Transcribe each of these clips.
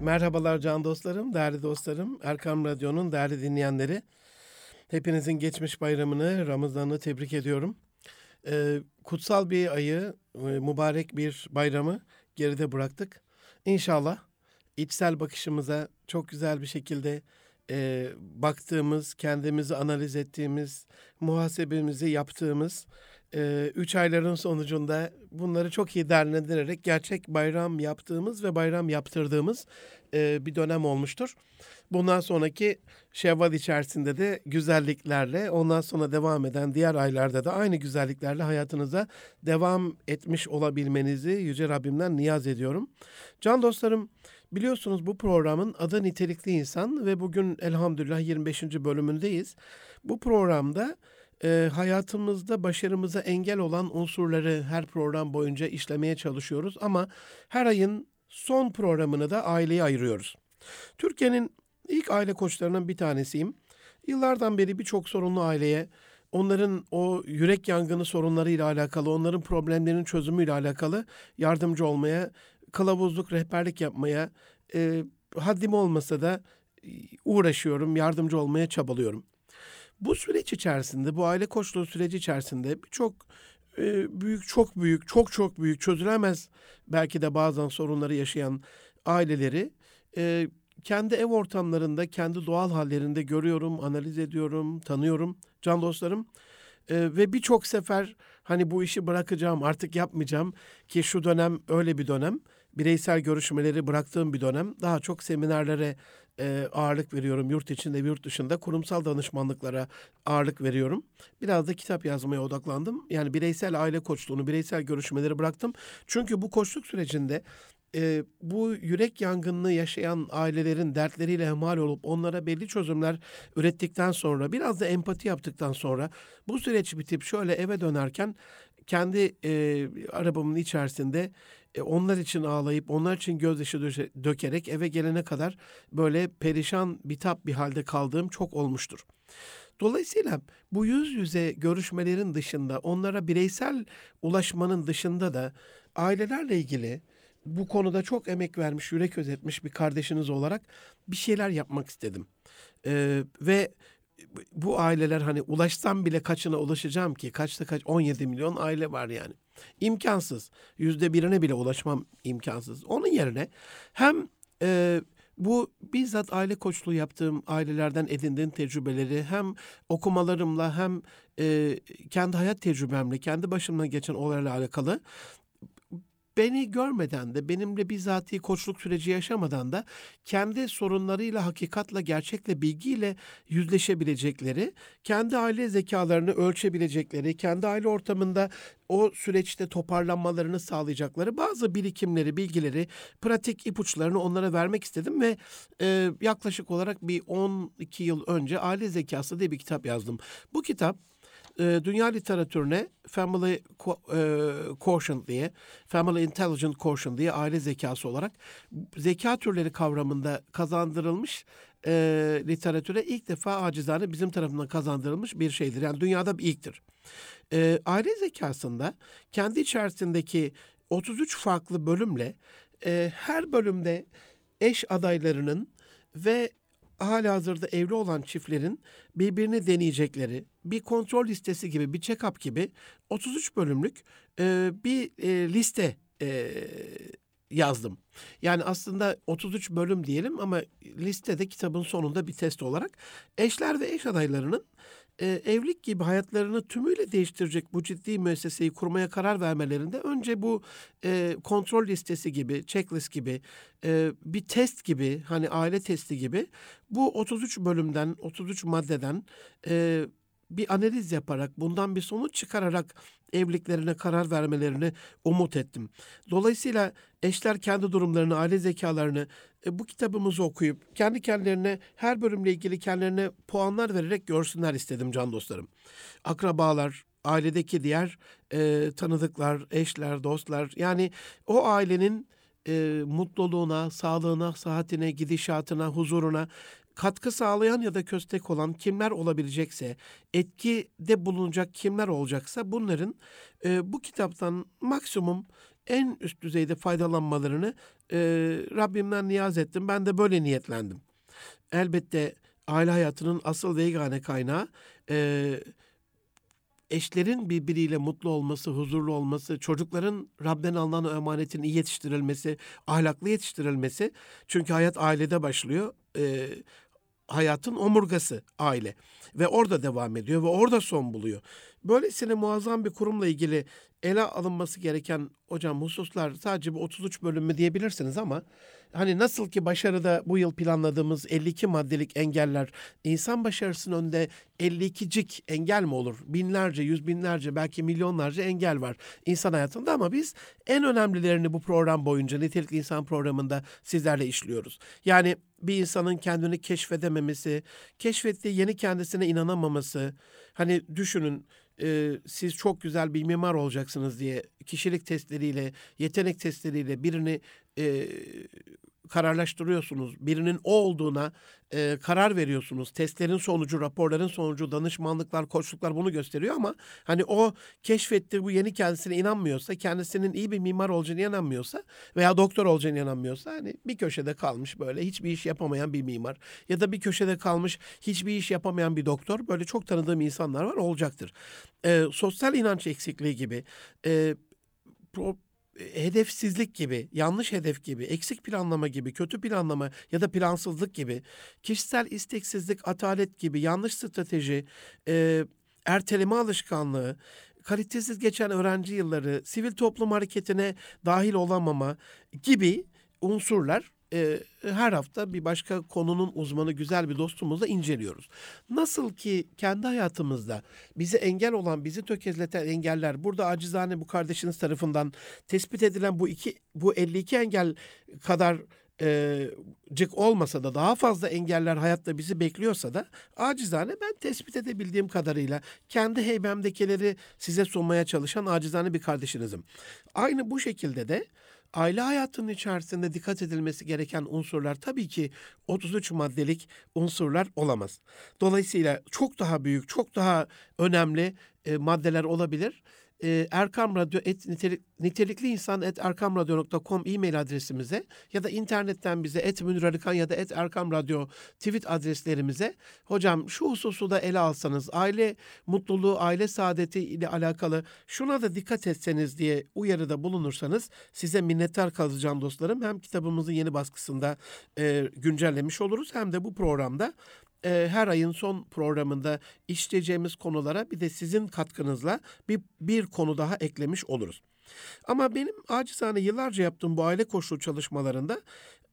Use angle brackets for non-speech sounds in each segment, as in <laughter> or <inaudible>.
Merhabalar can dostlarım, değerli dostlarım, Erkam Radyo'nun değerli dinleyenleri. Hepinizin geçmiş bayramını, Ramazan'ı tebrik ediyorum. Ee, kutsal bir ayı, e, mübarek bir bayramı geride bıraktık. İnşallah içsel bakışımıza çok güzel bir şekilde e, baktığımız, kendimizi analiz ettiğimiz, muhasebemizi yaptığımız e, üç ayların sonucunda bunları çok iyi değerlendirerek gerçek bayram yaptığımız ve bayram yaptırdığımız e, bir dönem olmuştur. Bundan sonraki Şevval içerisinde de güzelliklerle, ondan sonra devam eden diğer aylarda da aynı güzelliklerle hayatınıza devam etmiş olabilmenizi Yüce Rabbimden niyaz ediyorum. Can dostlarım, biliyorsunuz bu programın adı Nitelikli İnsan ve bugün elhamdülillah 25. bölümündeyiz. Bu programda e, hayatımızda başarımıza engel olan unsurları her program boyunca işlemeye çalışıyoruz ama her ayın son programını da aileye ayırıyoruz. Türkiye'nin ilk aile koçlarından bir tanesiyim. Yıllardan beri birçok sorunlu aileye onların o yürek yangını sorunlarıyla alakalı, onların problemlerinin çözümüyle alakalı yardımcı olmaya, kılavuzluk, rehberlik yapmaya, e, haddim olmasa da uğraşıyorum, yardımcı olmaya çabalıyorum. Bu süreç içerisinde, bu aile koçluğu süreci içerisinde birçok e, büyük, çok büyük, çok çok büyük, çözülemez belki de bazen sorunları yaşayan aileleri e, kendi ev ortamlarında, kendi doğal hallerinde görüyorum, analiz ediyorum, tanıyorum can dostlarım. E, ve birçok sefer hani bu işi bırakacağım, artık yapmayacağım ki şu dönem öyle bir dönem. Bireysel görüşmeleri bıraktığım bir dönem. Daha çok seminerlere e, ağırlık veriyorum. Yurt içinde yurt dışında kurumsal danışmanlıklara ağırlık veriyorum. Biraz da kitap yazmaya odaklandım. Yani bireysel aile koçluğunu, bireysel görüşmeleri bıraktım. Çünkü bu koçluk sürecinde e, bu yürek yangınını yaşayan ailelerin dertleriyle hemal olup onlara belli çözümler ürettikten sonra biraz da empati yaptıktan sonra bu süreç bitip şöyle eve dönerken kendi e, arabamın içerisinde e, onlar için ağlayıp onlar için gözyaşı dökerek eve gelene kadar böyle perişan bitap bir halde kaldığım çok olmuştur. Dolayısıyla bu yüz yüze görüşmelerin dışında onlara bireysel ulaşmanın dışında da ailelerle ilgili bu konuda çok emek vermiş, yürek özetmiş bir kardeşiniz olarak bir şeyler yapmak istedim. Ee, ve bu aileler hani ulaşsam bile kaçına ulaşacağım ki? Kaçta kaç? 17 milyon aile var yani. İmkansız. Yüzde birine bile ulaşmam imkansız. Onun yerine hem e, bu bizzat aile koçluğu yaptığım ailelerden edindiğim tecrübeleri hem okumalarımla hem e, kendi hayat tecrübemle, kendi başımdan geçen olaylarla alakalı beni görmeden de benimle bizatihi koçluk süreci yaşamadan da kendi sorunlarıyla, hakikatla, gerçekle, bilgiyle yüzleşebilecekleri, kendi aile zekalarını ölçebilecekleri, kendi aile ortamında o süreçte toparlanmalarını sağlayacakları bazı birikimleri, bilgileri, pratik ipuçlarını onlara vermek istedim ve e, yaklaşık olarak bir 12 yıl önce Aile Zekası diye bir kitap yazdım. Bu kitap e, dünya literatürüne Family e, Quotient diye, Family Intelligent Quotient diye aile zekası olarak zeka türleri kavramında kazandırılmış e, literatüre ilk defa acizane bizim tarafından kazandırılmış bir şeydir. Yani dünyada bir ilktir. E, aile zekasında kendi içerisindeki 33 farklı bölümle e, her bölümde eş adaylarının ve hala hazırda evli olan çiftlerin birbirini deneyecekleri bir kontrol listesi gibi bir check-up gibi 33 bölümlük e, bir e, liste e, yazdım. Yani aslında 33 bölüm diyelim ama listede kitabın sonunda bir test olarak eşler ve eş adaylarının e, evlilik gibi hayatlarını tümüyle değiştirecek bu ciddi müesseseyi kurmaya karar vermelerinde önce bu e, kontrol listesi gibi, checklist gibi, e, bir test gibi, hani aile testi gibi bu 33 bölümden, 33 maddeden e, bir analiz yaparak, bundan bir sonuç çıkararak evliliklerine karar vermelerini umut ettim. Dolayısıyla eşler kendi durumlarını, aile zekalarını e, bu kitabımızı okuyup kendi kendilerine her bölümle ilgili kendilerine puanlar vererek görsünler istedim can dostlarım. Akrabalar, ailedeki diğer e, tanıdıklar, eşler, dostlar yani o ailenin e, mutluluğuna, sağlığına, sıhhatine, gidişatına, huzuruna katkı sağlayan ya da köstek olan kimler olabilecekse, etkide bulunacak kimler olacaksa bunların e, bu kitaptan maksimum en üst düzeyde faydalanmalarını e, Rabbimden niyaz ettim. Ben de böyle niyetlendim. Elbette aile hayatının asıl ve yegane kaynağı e, eşlerin birbiriyle mutlu olması, huzurlu olması, çocukların Rabben alınan emanetin iyi yetiştirilmesi, ahlaklı yetiştirilmesi. Çünkü hayat ailede başlıyor. E, hayatın omurgası aile ve orada devam ediyor ve orada son buluyor. Böylesine muazzam bir kurumla ilgili ele alınması gereken hocam hususlar sadece bu 33 bölüm mü diyebilirsiniz ama hani nasıl ki başarıda bu yıl planladığımız 52 maddelik engeller insan başarısının önünde 52'cik engel mi olur? Binlerce, yüz binlerce belki milyonlarca engel var insan hayatında ama biz en önemlilerini bu program boyunca nitelikli insan programında sizlerle işliyoruz. Yani bir insanın kendini keşfedememesi, keşfettiği yeni kendisine inanamaması. Hani düşünün e, siz çok güzel bir mimar olacaksınız diye kişilik testleriyle, yetenek testleriyle birini e, kararlaştırıyorsunuz. Birinin o olduğuna e, karar veriyorsunuz. Testlerin sonucu, raporların sonucu, danışmanlıklar, koçluklar bunu gösteriyor ama hani o keşfettiği bu yeni kendisine inanmıyorsa, kendisinin iyi bir mimar olacağını inanmıyorsa veya doktor olacağını inanmıyorsa hani bir köşede kalmış böyle hiçbir iş yapamayan bir mimar ya da bir köşede kalmış hiçbir iş yapamayan bir doktor böyle çok tanıdığım insanlar var olacaktır. E, sosyal inanç eksikliği gibi e, hedefsizlik gibi, yanlış hedef gibi, eksik planlama gibi, kötü planlama ya da plansızlık gibi, kişisel isteksizlik, atalet gibi, yanlış strateji, e, erteleme alışkanlığı, kalitesiz geçen öğrenci yılları, sivil toplum hareketine dahil olamama gibi unsurlar e, her hafta bir başka konunun uzmanı güzel bir dostumuzla inceliyoruz. Nasıl ki kendi hayatımızda bizi engel olan, bizi tökezleten engeller burada acizane bu kardeşiniz tarafından tespit edilen bu iki bu 52 engel kadar e, cık olmasa da daha fazla engeller hayatta bizi bekliyorsa da acizane ben tespit edebildiğim kadarıyla kendi heybemdekileri size sunmaya çalışan acizane bir kardeşinizim. Aynı bu şekilde de aile hayatının içerisinde dikkat edilmesi gereken unsurlar tabii ki 33 maddelik unsurlar olamaz. Dolayısıyla çok daha büyük, çok daha önemli e, maddeler olabilir e, Erkam Radyo et, nitelik, nitelikli insan et erkamradyo.com e-mail adresimize ya da internetten bize et Münir Arıkan ya da et Erkam Radyo tweet adreslerimize hocam şu hususu da ele alsanız aile mutluluğu, aile saadeti ile alakalı şuna da dikkat etseniz diye uyarıda bulunursanız size minnettar kalacağım dostlarım. Hem kitabımızın yeni baskısında e, güncellemiş oluruz hem de bu programda e, her ayın son programında işleyeceğimiz konulara bir de sizin katkınızla bir, bir konu daha eklemiş oluruz. Ama benim acizane yıllarca yaptığım bu aile koşulu çalışmalarında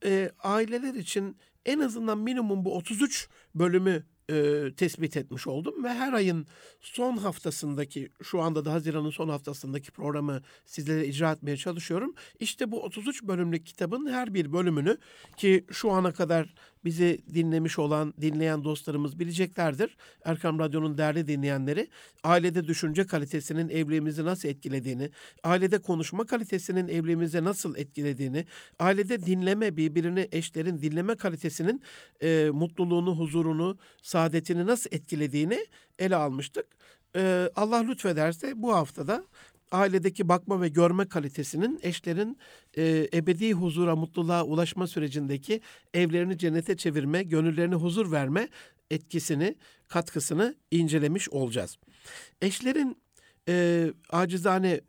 e, aileler için en azından minimum bu 33 bölümü e, tespit etmiş oldum ve her ayın son haftasındaki şu anda da Haziran'ın son haftasındaki programı sizlere icra etmeye çalışıyorum. İşte bu 33 bölümlük kitabın her bir bölümünü ki şu ana kadar bizi dinlemiş olan, dinleyen dostlarımız bileceklerdir. Erkam Radyo'nun değerli dinleyenleri ailede düşünce kalitesinin evliliğimizi nasıl etkilediğini, ailede konuşma kalitesinin evliliğimizi nasıl etkilediğini, ailede dinleme, birbirini eşlerin dinleme kalitesinin e, mutluluğunu, huzurunu, saadetini nasıl etkilediğini ele almıştık. E, Allah lütfederse bu haftada ailedeki bakma ve görme kalitesinin eşlerin e, ebedi huzura, mutluluğa ulaşma sürecindeki evlerini cennete çevirme, gönüllerine huzur verme etkisini, katkısını incelemiş olacağız. Eşlerin e, acizane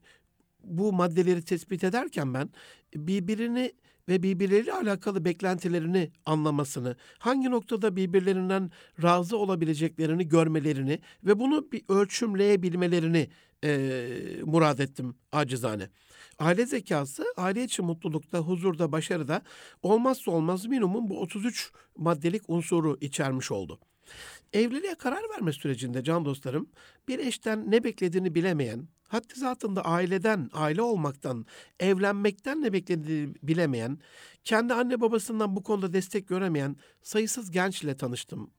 bu maddeleri tespit ederken ben birbirini ve birbirleriyle alakalı beklentilerini anlamasını, hangi noktada birbirlerinden razı olabileceklerini görmelerini ve bunu bir ölçümleyebilmelerini e, murad ettim acizane. Aile zekası aile içi mutlulukta, huzurda, başarıda olmazsa olmaz minimum bu 33 maddelik unsuru içermiş oldu. Evliliğe karar verme sürecinde can dostlarım bir eşten ne beklediğini bilemeyen, haddi zatında aileden, aile olmaktan, evlenmekten ne beklediğini bilemeyen, kendi anne babasından bu konuda destek göremeyen sayısız gençle tanıştım.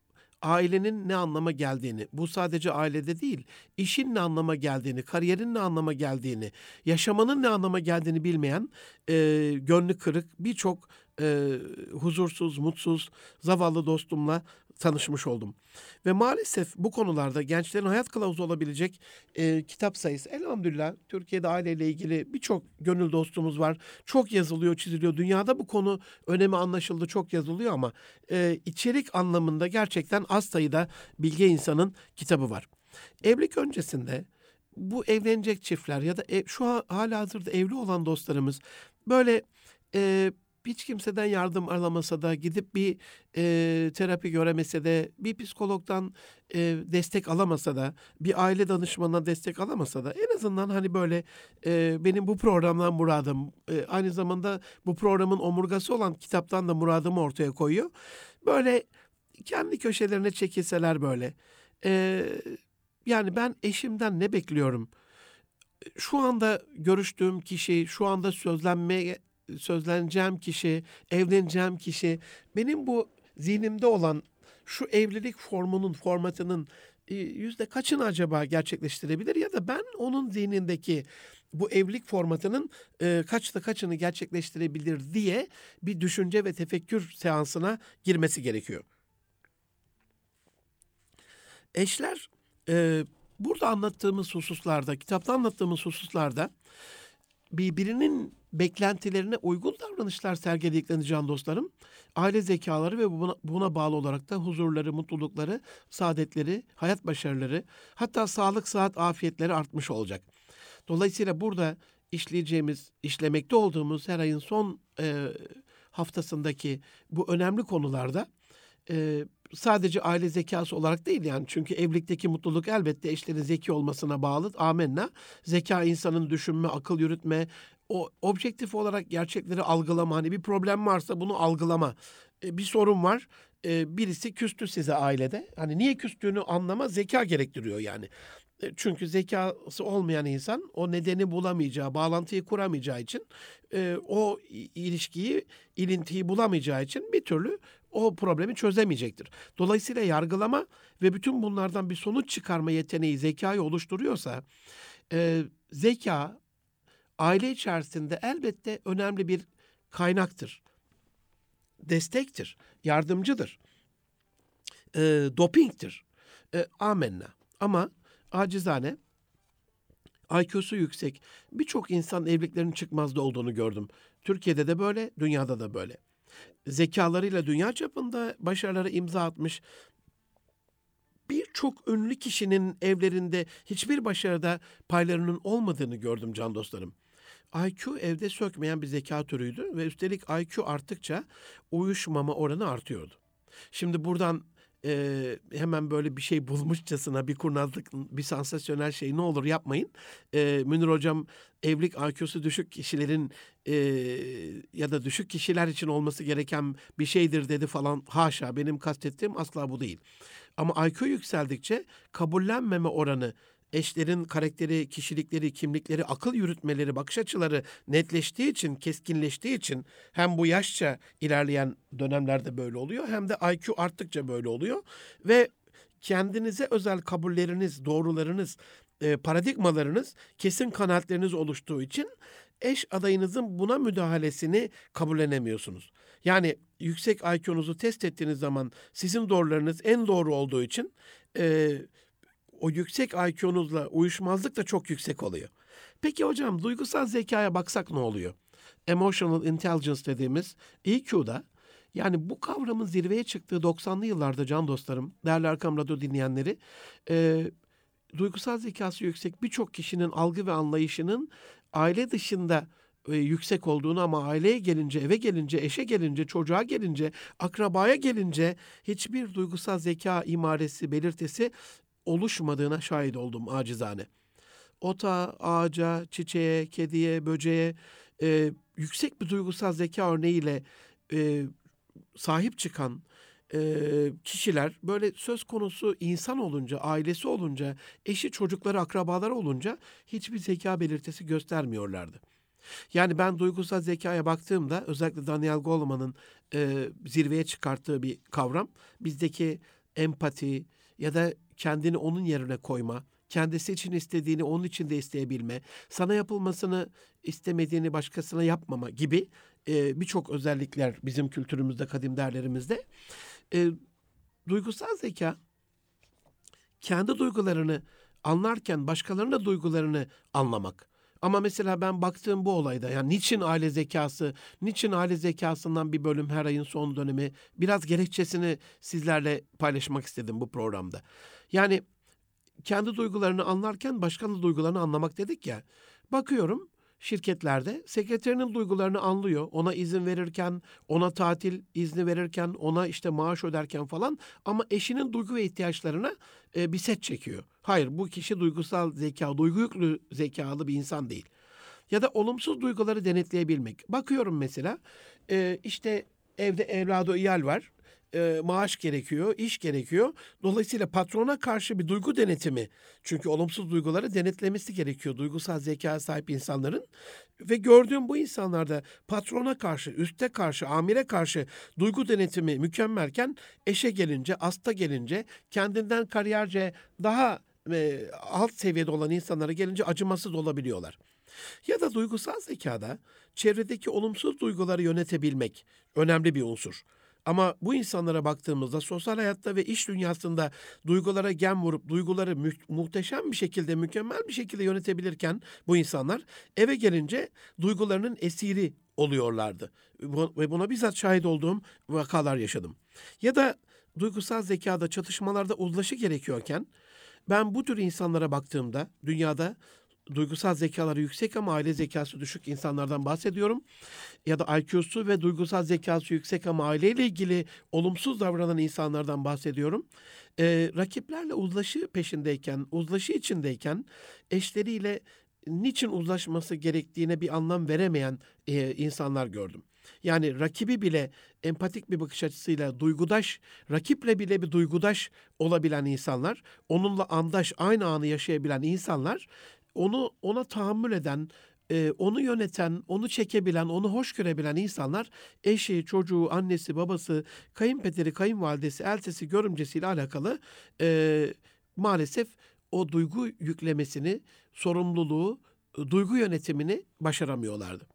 Ailenin ne anlama geldiğini, bu sadece ailede değil, işin ne anlama geldiğini, kariyerin ne anlama geldiğini, yaşamanın ne anlama geldiğini bilmeyen, e, gönlü kırık birçok e, huzursuz, mutsuz, zavallı dostumla tanışmış oldum. Ve maalesef bu konularda gençlerin hayat kılavuzu olabilecek e, kitap sayısı elhamdülillah Türkiye'de aileyle ilgili birçok gönül dostumuz var. Çok yazılıyor, çiziliyor. Dünyada bu konu önemi anlaşıldı, çok yazılıyor ama e, içerik anlamında gerçekten az sayıda bilge insanın kitabı var. Evlilik öncesinde bu evlenecek çiftler ya da ev, şu an hala hazırda evli olan dostlarımız böyle e, hiç kimseden yardım aramasa da gidip bir e, terapi göremese de bir psikologdan e, destek alamasa da bir aile danışmanına destek alamasa da en azından hani böyle e, benim bu programdan muradım e, aynı zamanda bu programın omurgası olan kitaptan da muradımı ortaya koyuyor. Böyle kendi köşelerine çekilseler böyle. E, yani ben eşimden ne bekliyorum? Şu anda görüştüğüm kişi, şu anda sözlenmeye sözleneceğim kişi, evleneceğim kişi benim bu zihnimde olan şu evlilik formunun, formatının e, yüzde kaçını acaba gerçekleştirebilir ya da ben onun zihnindeki bu evlilik formatının e, kaçta kaçını gerçekleştirebilir diye bir düşünce ve tefekkür seansına girmesi gerekiyor. Eşler e, burada anlattığımız hususlarda, kitapta anlattığımız hususlarda birbirinin beklentilerine uygun davranışlar sergilediklerini can dostlarım, aile zekaları ve buna, buna bağlı olarak da huzurları, mutlulukları, saadetleri, hayat başarıları, hatta sağlık, sıhhat, afiyetleri artmış olacak. Dolayısıyla burada işleyeceğimiz, işlemekte olduğumuz her ayın son e, haftasındaki bu önemli konularda e, sadece aile zekası olarak değil yani çünkü evlilikteki mutluluk elbette eşlerin zeki olmasına bağlı amenna. Zeka insanın düşünme, akıl yürütme, o objektif olarak gerçekleri algılama hani bir problem varsa bunu algılama. E, bir sorun var. E, birisi küstü size ailede. Hani niye küstüğünü anlama zeka gerektiriyor yani. E, çünkü zekası olmayan insan o nedeni bulamayacağı, bağlantıyı kuramayacağı için e, o ilişkiyi, ilintiyi bulamayacağı için bir türlü o problemi çözemeyecektir. Dolayısıyla yargılama ve bütün bunlardan bir sonuç çıkarma yeteneği zekayı oluşturuyorsa e, zeka aile içerisinde elbette önemli bir kaynaktır. Destektir, yardımcıdır. E, dopingtir. E, amenna. Ama acizane IQ'su yüksek birçok insan evliliklerinin çıkmazda olduğunu gördüm. Türkiye'de de böyle, dünyada da böyle. Zekalarıyla dünya çapında başarılara imza atmış birçok ünlü kişinin evlerinde hiçbir başarıda paylarının olmadığını gördüm can dostlarım. IQ evde sökmeyen bir zeka türüydü ve üstelik IQ arttıkça uyuşmama oranı artıyordu. Şimdi buradan e, hemen böyle bir şey bulmuşçasına bir kurnazlık, bir sansasyonel şey ne olur yapmayın. E, Münir Hocam evlilik IQ'su düşük kişilerin e, ya da düşük kişiler için olması gereken bir şeydir dedi falan. Haşa benim kastettiğim asla bu değil. Ama IQ yükseldikçe kabullenmeme oranı eşlerin karakteri, kişilikleri, kimlikleri, akıl yürütmeleri, bakış açıları netleştiği için, keskinleştiği için hem bu yaşça ilerleyen dönemlerde böyle oluyor hem de IQ arttıkça böyle oluyor ve kendinize özel kabulleriniz, doğrularınız, e, paradigmalarınız, kesin kanaatleriniz oluştuğu için eş adayınızın buna müdahalesini kabullenemiyorsunuz. Yani yüksek IQ'nuzu test ettiğiniz zaman sizin doğrularınız en doğru olduğu için e, o yüksek IQ'nuzla uyuşmazlık da çok yüksek oluyor. Peki hocam duygusal zekaya baksak ne oluyor? Emotional intelligence dediğimiz EQ'da yani bu kavramın zirveye çıktığı 90'lı yıllarda can dostlarım, değerli Arkam Radyo dinleyenleri, e, duygusal zekası yüksek birçok kişinin algı ve anlayışının aile dışında e, yüksek olduğunu ama aileye gelince, eve gelince, eşe gelince, çocuğa gelince, akrabaya gelince hiçbir duygusal zeka imaresi, belirtisi oluşmadığına şahit oldum acizane. Ota, ağaca, çiçeğe, kediye, böceğe e, yüksek bir duygusal zeka örneğiyle e, sahip çıkan e, kişiler böyle söz konusu insan olunca, ailesi olunca, eşi, çocukları, akrabaları olunca hiçbir zeka belirtisi göstermiyorlardı. Yani ben duygusal zekaya baktığımda özellikle Daniel Goleman'ın e, zirveye çıkarttığı bir kavram bizdeki empati ya da kendini onun yerine koyma, kendisi için istediğini onun için de isteyebilme, sana yapılmasını istemediğini başkasına yapmama gibi e, birçok özellikler bizim kültürümüzde, kadim değerlerimizde. E, duygusal zeka kendi duygularını anlarken başkalarının da duygularını anlamak. Ama mesela ben baktığım bu olayda yani niçin aile zekası, niçin aile zekasından bir bölüm her ayın son dönemi biraz gerekçesini sizlerle paylaşmak istedim bu programda. Yani kendi duygularını anlarken başkanın duygularını anlamak dedik ya. Bakıyorum şirketlerde sekreterinin duygularını anlıyor. Ona izin verirken, ona tatil izni verirken, ona işte maaş öderken falan ama eşinin duygu ve ihtiyaçlarına e, bir set çekiyor. Hayır bu kişi duygusal zeka, duygu yüklü zekalı bir insan değil. Ya da olumsuz duyguları denetleyebilmek. Bakıyorum mesela e, işte evde evladı iyal var e, maaş gerekiyor, iş gerekiyor. Dolayısıyla patrona karşı bir duygu denetimi. Çünkü olumsuz duyguları denetlemesi gerekiyor duygusal zeka sahip insanların. Ve gördüğüm bu insanlarda patrona karşı, üste karşı, amire karşı duygu denetimi mükemmelken eşe gelince, asta gelince, kendinden kariyerce daha e, alt seviyede olan insanlara gelince acımasız olabiliyorlar. Ya da duygusal zekada çevredeki olumsuz duyguları yönetebilmek önemli bir unsur. Ama bu insanlara baktığımızda sosyal hayatta ve iş dünyasında duygulara gem vurup duyguları mü- muhteşem bir şekilde, mükemmel bir şekilde yönetebilirken bu insanlar eve gelince duygularının esiri oluyorlardı. Ve buna bizzat şahit olduğum vakalar yaşadım. Ya da duygusal zekada çatışmalarda uzlaşı gerekiyorken ben bu tür insanlara baktığımda dünyada duygusal zekaları yüksek ama aile zekası düşük insanlardan bahsediyorum. Ya da IQ'su ve duygusal zekası yüksek ama aileyle ilgili olumsuz davranan insanlardan bahsediyorum. Ee, rakiplerle uzlaşı peşindeyken, uzlaşı içindeyken eşleriyle niçin uzlaşması gerektiğine bir anlam veremeyen e, insanlar gördüm. Yani rakibi bile empatik bir bakış açısıyla duygudaş, rakiple bile bir duygudaş olabilen insanlar, onunla andaş, aynı anı yaşayabilen insanlar onu ona tahammül eden, e, onu yöneten, onu çekebilen, onu hoş görebilen insanlar eşi, çocuğu, annesi, babası, kayınpederi, kayınvalidesi, eltisi, görümcesiyle alakalı e, maalesef o duygu yüklemesini, sorumluluğu, duygu yönetimini başaramıyorlardı.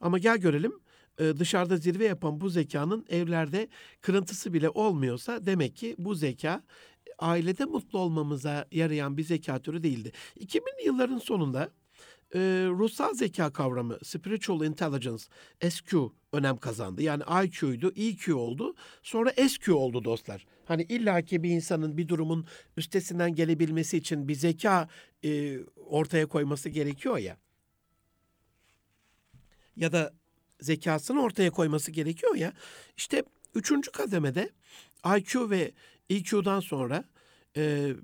Ama gel görelim e, dışarıda zirve yapan bu zekanın evlerde kırıntısı bile olmuyorsa demek ki bu zeka ailede mutlu olmamıza yarayan bir zeka türü değildi. 2000'li yılların sonunda e, ruhsal zeka kavramı, spiritual intelligence, SQ önem kazandı. Yani IQ'ydu, EQ oldu, sonra SQ oldu dostlar. Hani illaki bir insanın bir durumun üstesinden gelebilmesi için bir zeka e, ortaya koyması gerekiyor ya. Ya da zekasını ortaya koyması gerekiyor ya. İşte üçüncü kademede IQ ve EQ'dan sonra e,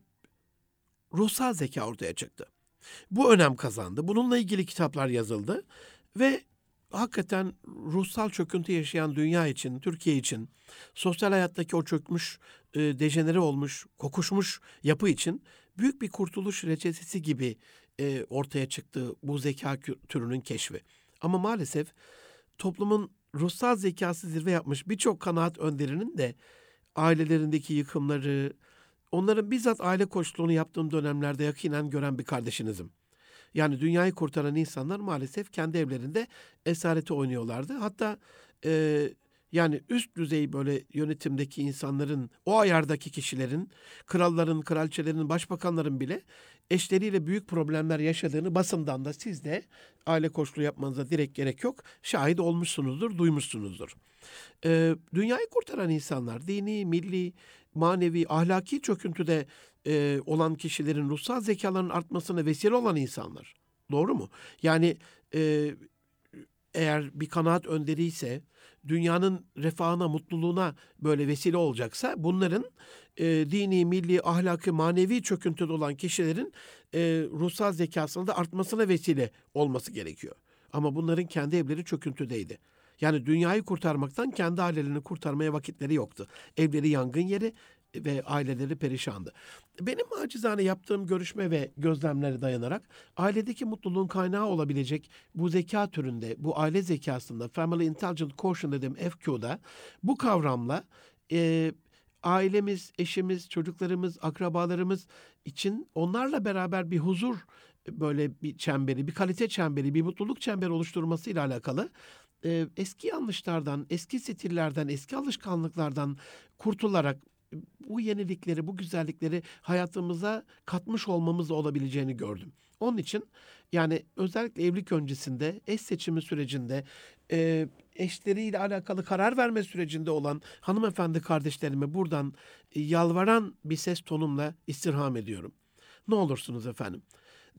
ruhsal zeka ortaya çıktı. Bu önem kazandı. Bununla ilgili kitaplar yazıldı ve hakikaten ruhsal çöküntü yaşayan dünya için, Türkiye için, sosyal hayattaki o çökmüş, e, dejenere olmuş, kokuşmuş yapı için büyük bir kurtuluş reçetesi gibi e, ortaya çıktı bu zeka türünün keşfi. Ama maalesef toplumun ruhsal zekası zirve yapmış birçok kanaat önderinin de ailelerindeki yıkımları, onların bizzat aile koçluğunu yaptığım dönemlerde yakinen gören bir kardeşinizim. Yani dünyayı kurtaran insanlar maalesef kendi evlerinde esareti oynuyorlardı. Hatta e, yani üst düzey böyle yönetimdeki insanların, o ayardaki kişilerin, kralların, kraliçelerin, başbakanların bile eşleriyle büyük problemler yaşadığını basından da siz de aile koçluğu yapmanıza direkt gerek yok. Şahit olmuşsunuzdur, duymuşsunuzdur. Ee, dünyayı kurtaran insanlar, dini, milli, manevi, ahlaki çöküntüde e, olan kişilerin ruhsal zekalarının artmasına vesile olan insanlar. Doğru mu? Yani e, eğer bir kanaat önderi ise, dünyanın refahına, mutluluğuna böyle vesile olacaksa bunların e, dini, milli, ahlaki, manevi çöküntüde olan kişilerin e, ruhsal zekasının da artmasına vesile olması gerekiyor. Ama bunların kendi evleri çöküntüdeydi. Yani dünyayı kurtarmaktan kendi ailelerini kurtarmaya vakitleri yoktu. Evleri yangın yeri ve aileleri perişandı. Benim acizane yaptığım görüşme ve gözlemlere dayanarak ailedeki mutluluğun kaynağı olabilecek bu zeka türünde, bu aile zekasında, Family Intelligent Quotient dediğim FQ'da bu kavramla e, ailemiz, eşimiz, çocuklarımız, akrabalarımız için onlarla beraber bir huzur böyle bir çemberi, bir kalite çemberi, bir mutluluk çemberi oluşturması ile alakalı e, eski yanlışlardan, eski stillerden, eski alışkanlıklardan kurtularak bu yenilikleri, bu güzellikleri hayatımıza katmış olmamız olabileceğini gördüm. Onun için yani özellikle evlilik öncesinde, eş seçimi sürecinde, e, eşleriyle alakalı karar verme sürecinde olan hanımefendi kardeşlerime buradan e, yalvaran bir ses tonumla istirham ediyorum. Ne olursunuz efendim.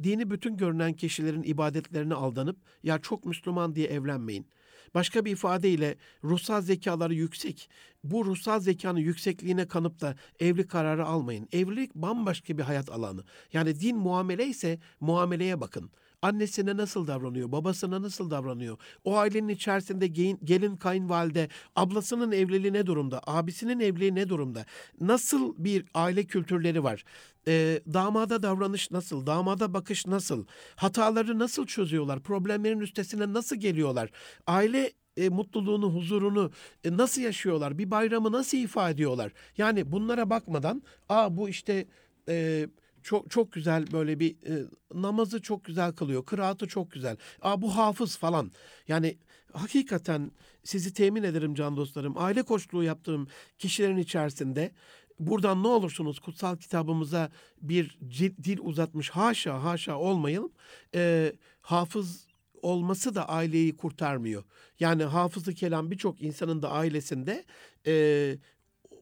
Dini bütün görünen kişilerin ibadetlerine aldanıp ya çok Müslüman diye evlenmeyin. Başka bir ifadeyle ruhsal zekaları yüksek. Bu ruhsal zekanın yüksekliğine kanıp da evlilik kararı almayın. Evlilik bambaşka bir hayat alanı. Yani din muamele ise muameleye bakın. Annesine nasıl davranıyor, babasına nasıl davranıyor? O ailenin içerisinde gelin kayınvalide, ablasının evliliği ne durumda, abisinin evliliği ne durumda? Nasıl bir aile kültürleri var? E, damada davranış nasıl, damada bakış nasıl? Hataları nasıl çözüyorlar? Problemlerin üstesine nasıl geliyorlar? Aile e, mutluluğunu, huzurunu e, nasıl yaşıyorlar? Bir bayramı nasıl ifade ediyorlar? Yani bunlara bakmadan, aa bu işte... E, çok çok güzel böyle bir e, namazı çok güzel kılıyor. Kıraatı çok güzel. Aa bu hafız falan. Yani hakikaten sizi temin ederim can dostlarım. Aile koçluğu yaptığım kişilerin içerisinde buradan ne olursunuz kutsal kitabımıza bir dil uzatmış haşa haşa olmayalım. E, hafız olması da aileyi kurtarmıyor. Yani hafızı kelam birçok insanın da ailesinde e,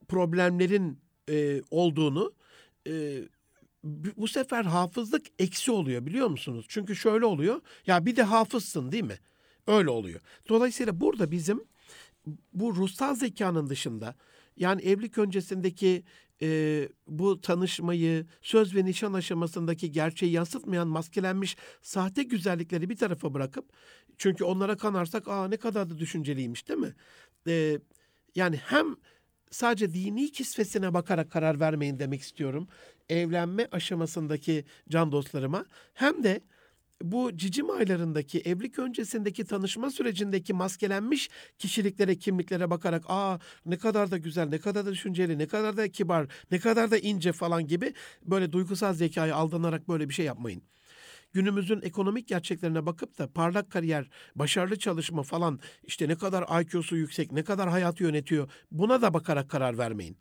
problemlerin e, olduğunu e, bu sefer hafızlık eksi oluyor biliyor musunuz? Çünkü şöyle oluyor. Ya bir de hafızsın değil mi? Öyle oluyor. Dolayısıyla burada bizim bu ruhsal zekanın dışında yani evlilik öncesindeki e, bu tanışmayı, söz ve nişan aşamasındaki gerçeği yansıtmayan maskelenmiş sahte güzellikleri bir tarafa bırakıp çünkü onlara kanarsak aa ne kadar da düşünceliymiş değil mi? E, yani hem sadece dini kisvesine bakarak karar vermeyin demek istiyorum. Evlenme aşamasındaki can dostlarıma hem de bu cicim aylarındaki evlilik öncesindeki tanışma sürecindeki maskelenmiş kişiliklere, kimliklere bakarak aa ne kadar da güzel, ne kadar da düşünceli, ne kadar da kibar, ne kadar da ince falan gibi böyle duygusal zekaya aldanarak böyle bir şey yapmayın günümüzün ekonomik gerçeklerine bakıp da parlak kariyer, başarılı çalışma falan işte ne kadar IQ'su yüksek, ne kadar hayatı yönetiyor buna da bakarak karar vermeyin.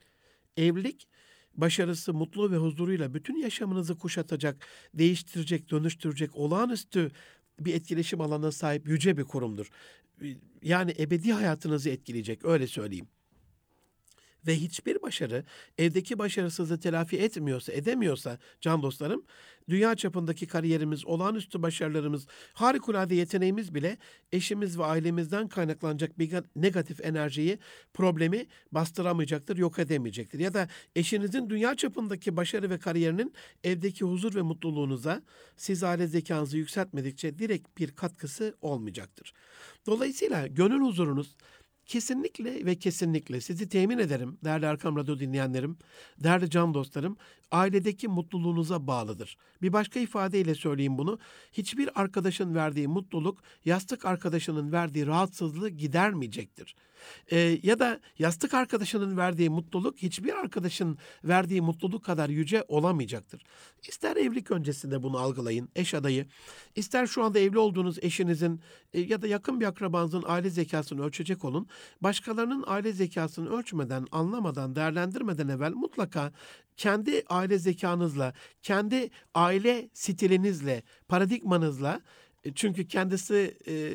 Evlilik başarısı, mutlu ve huzuruyla bütün yaşamınızı kuşatacak, değiştirecek, dönüştürecek olağanüstü bir etkileşim alanına sahip yüce bir kurumdur. Yani ebedi hayatınızı etkileyecek öyle söyleyeyim ve hiçbir başarı evdeki başarısızlığı telafi etmiyorsa, edemiyorsa can dostlarım, dünya çapındaki kariyerimiz, olağanüstü başarılarımız, harikulade yeteneğimiz bile eşimiz ve ailemizden kaynaklanacak bir negatif enerjiyi, problemi bastıramayacaktır, yok edemeyecektir. Ya da eşinizin dünya çapındaki başarı ve kariyerinin evdeki huzur ve mutluluğunuza siz aile zekanızı yükseltmedikçe direkt bir katkısı olmayacaktır. Dolayısıyla gönül huzurunuz Kesinlikle ve kesinlikle sizi temin ederim değerli Arkam Radyo dinleyenlerim, değerli can dostlarım, ailedeki mutluluğunuza bağlıdır. Bir başka ifadeyle söyleyeyim bunu, hiçbir arkadaşın verdiği mutluluk yastık arkadaşının verdiği rahatsızlığı gidermeyecektir. Ee, ya da yastık arkadaşının verdiği mutluluk hiçbir arkadaşın verdiği mutluluk kadar yüce olamayacaktır. İster evlilik öncesinde bunu algılayın, eş adayı, ister şu anda evli olduğunuz eşinizin e, ya da yakın bir akrabanızın aile zekasını ölçecek olun. Başkalarının aile zekasını ölçmeden, anlamadan, değerlendirmeden evvel mutlaka kendi aile zekanızla, kendi aile stilinizle, paradigmanızla e, çünkü kendisi e,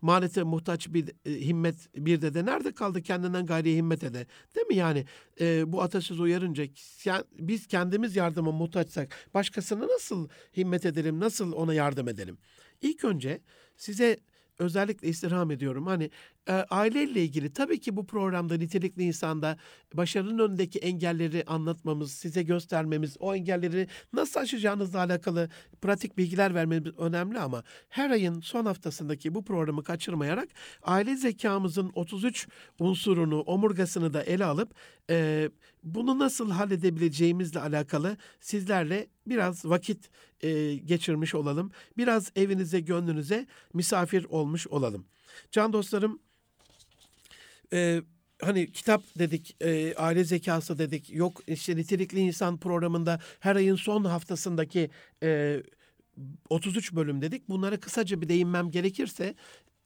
manete muhtaç bir e, himmet bir dede. Nerede kaldı kendinden gayri himmet ede değil mi yani? E, bu atasöz uyarınca biz kendimiz yardıma muhtaçsak başkasına nasıl himmet edelim nasıl ona yardım edelim? İlk önce size özellikle istirham ediyorum. Hani e, aileyle ilgili tabii ki bu programda nitelikli insanda başarının önündeki engelleri anlatmamız, size göstermemiz, o engelleri nasıl aşacağınızla alakalı pratik bilgiler vermemiz önemli ama her ayın son haftasındaki bu programı kaçırmayarak aile zekamızın 33 unsurunu, omurgasını da ele alıp e, bunu nasıl halledebileceğimizle alakalı sizlerle biraz vakit e, geçirmiş olalım. Biraz evinize, gönlünüze misafir olmuş olalım. Can dostlarım, e, hani kitap dedik, e, aile zekası dedik, yok işte nitelikli insan programında her ayın son haftasındaki e, 33 bölüm dedik. Bunlara kısaca bir değinmem gerekirse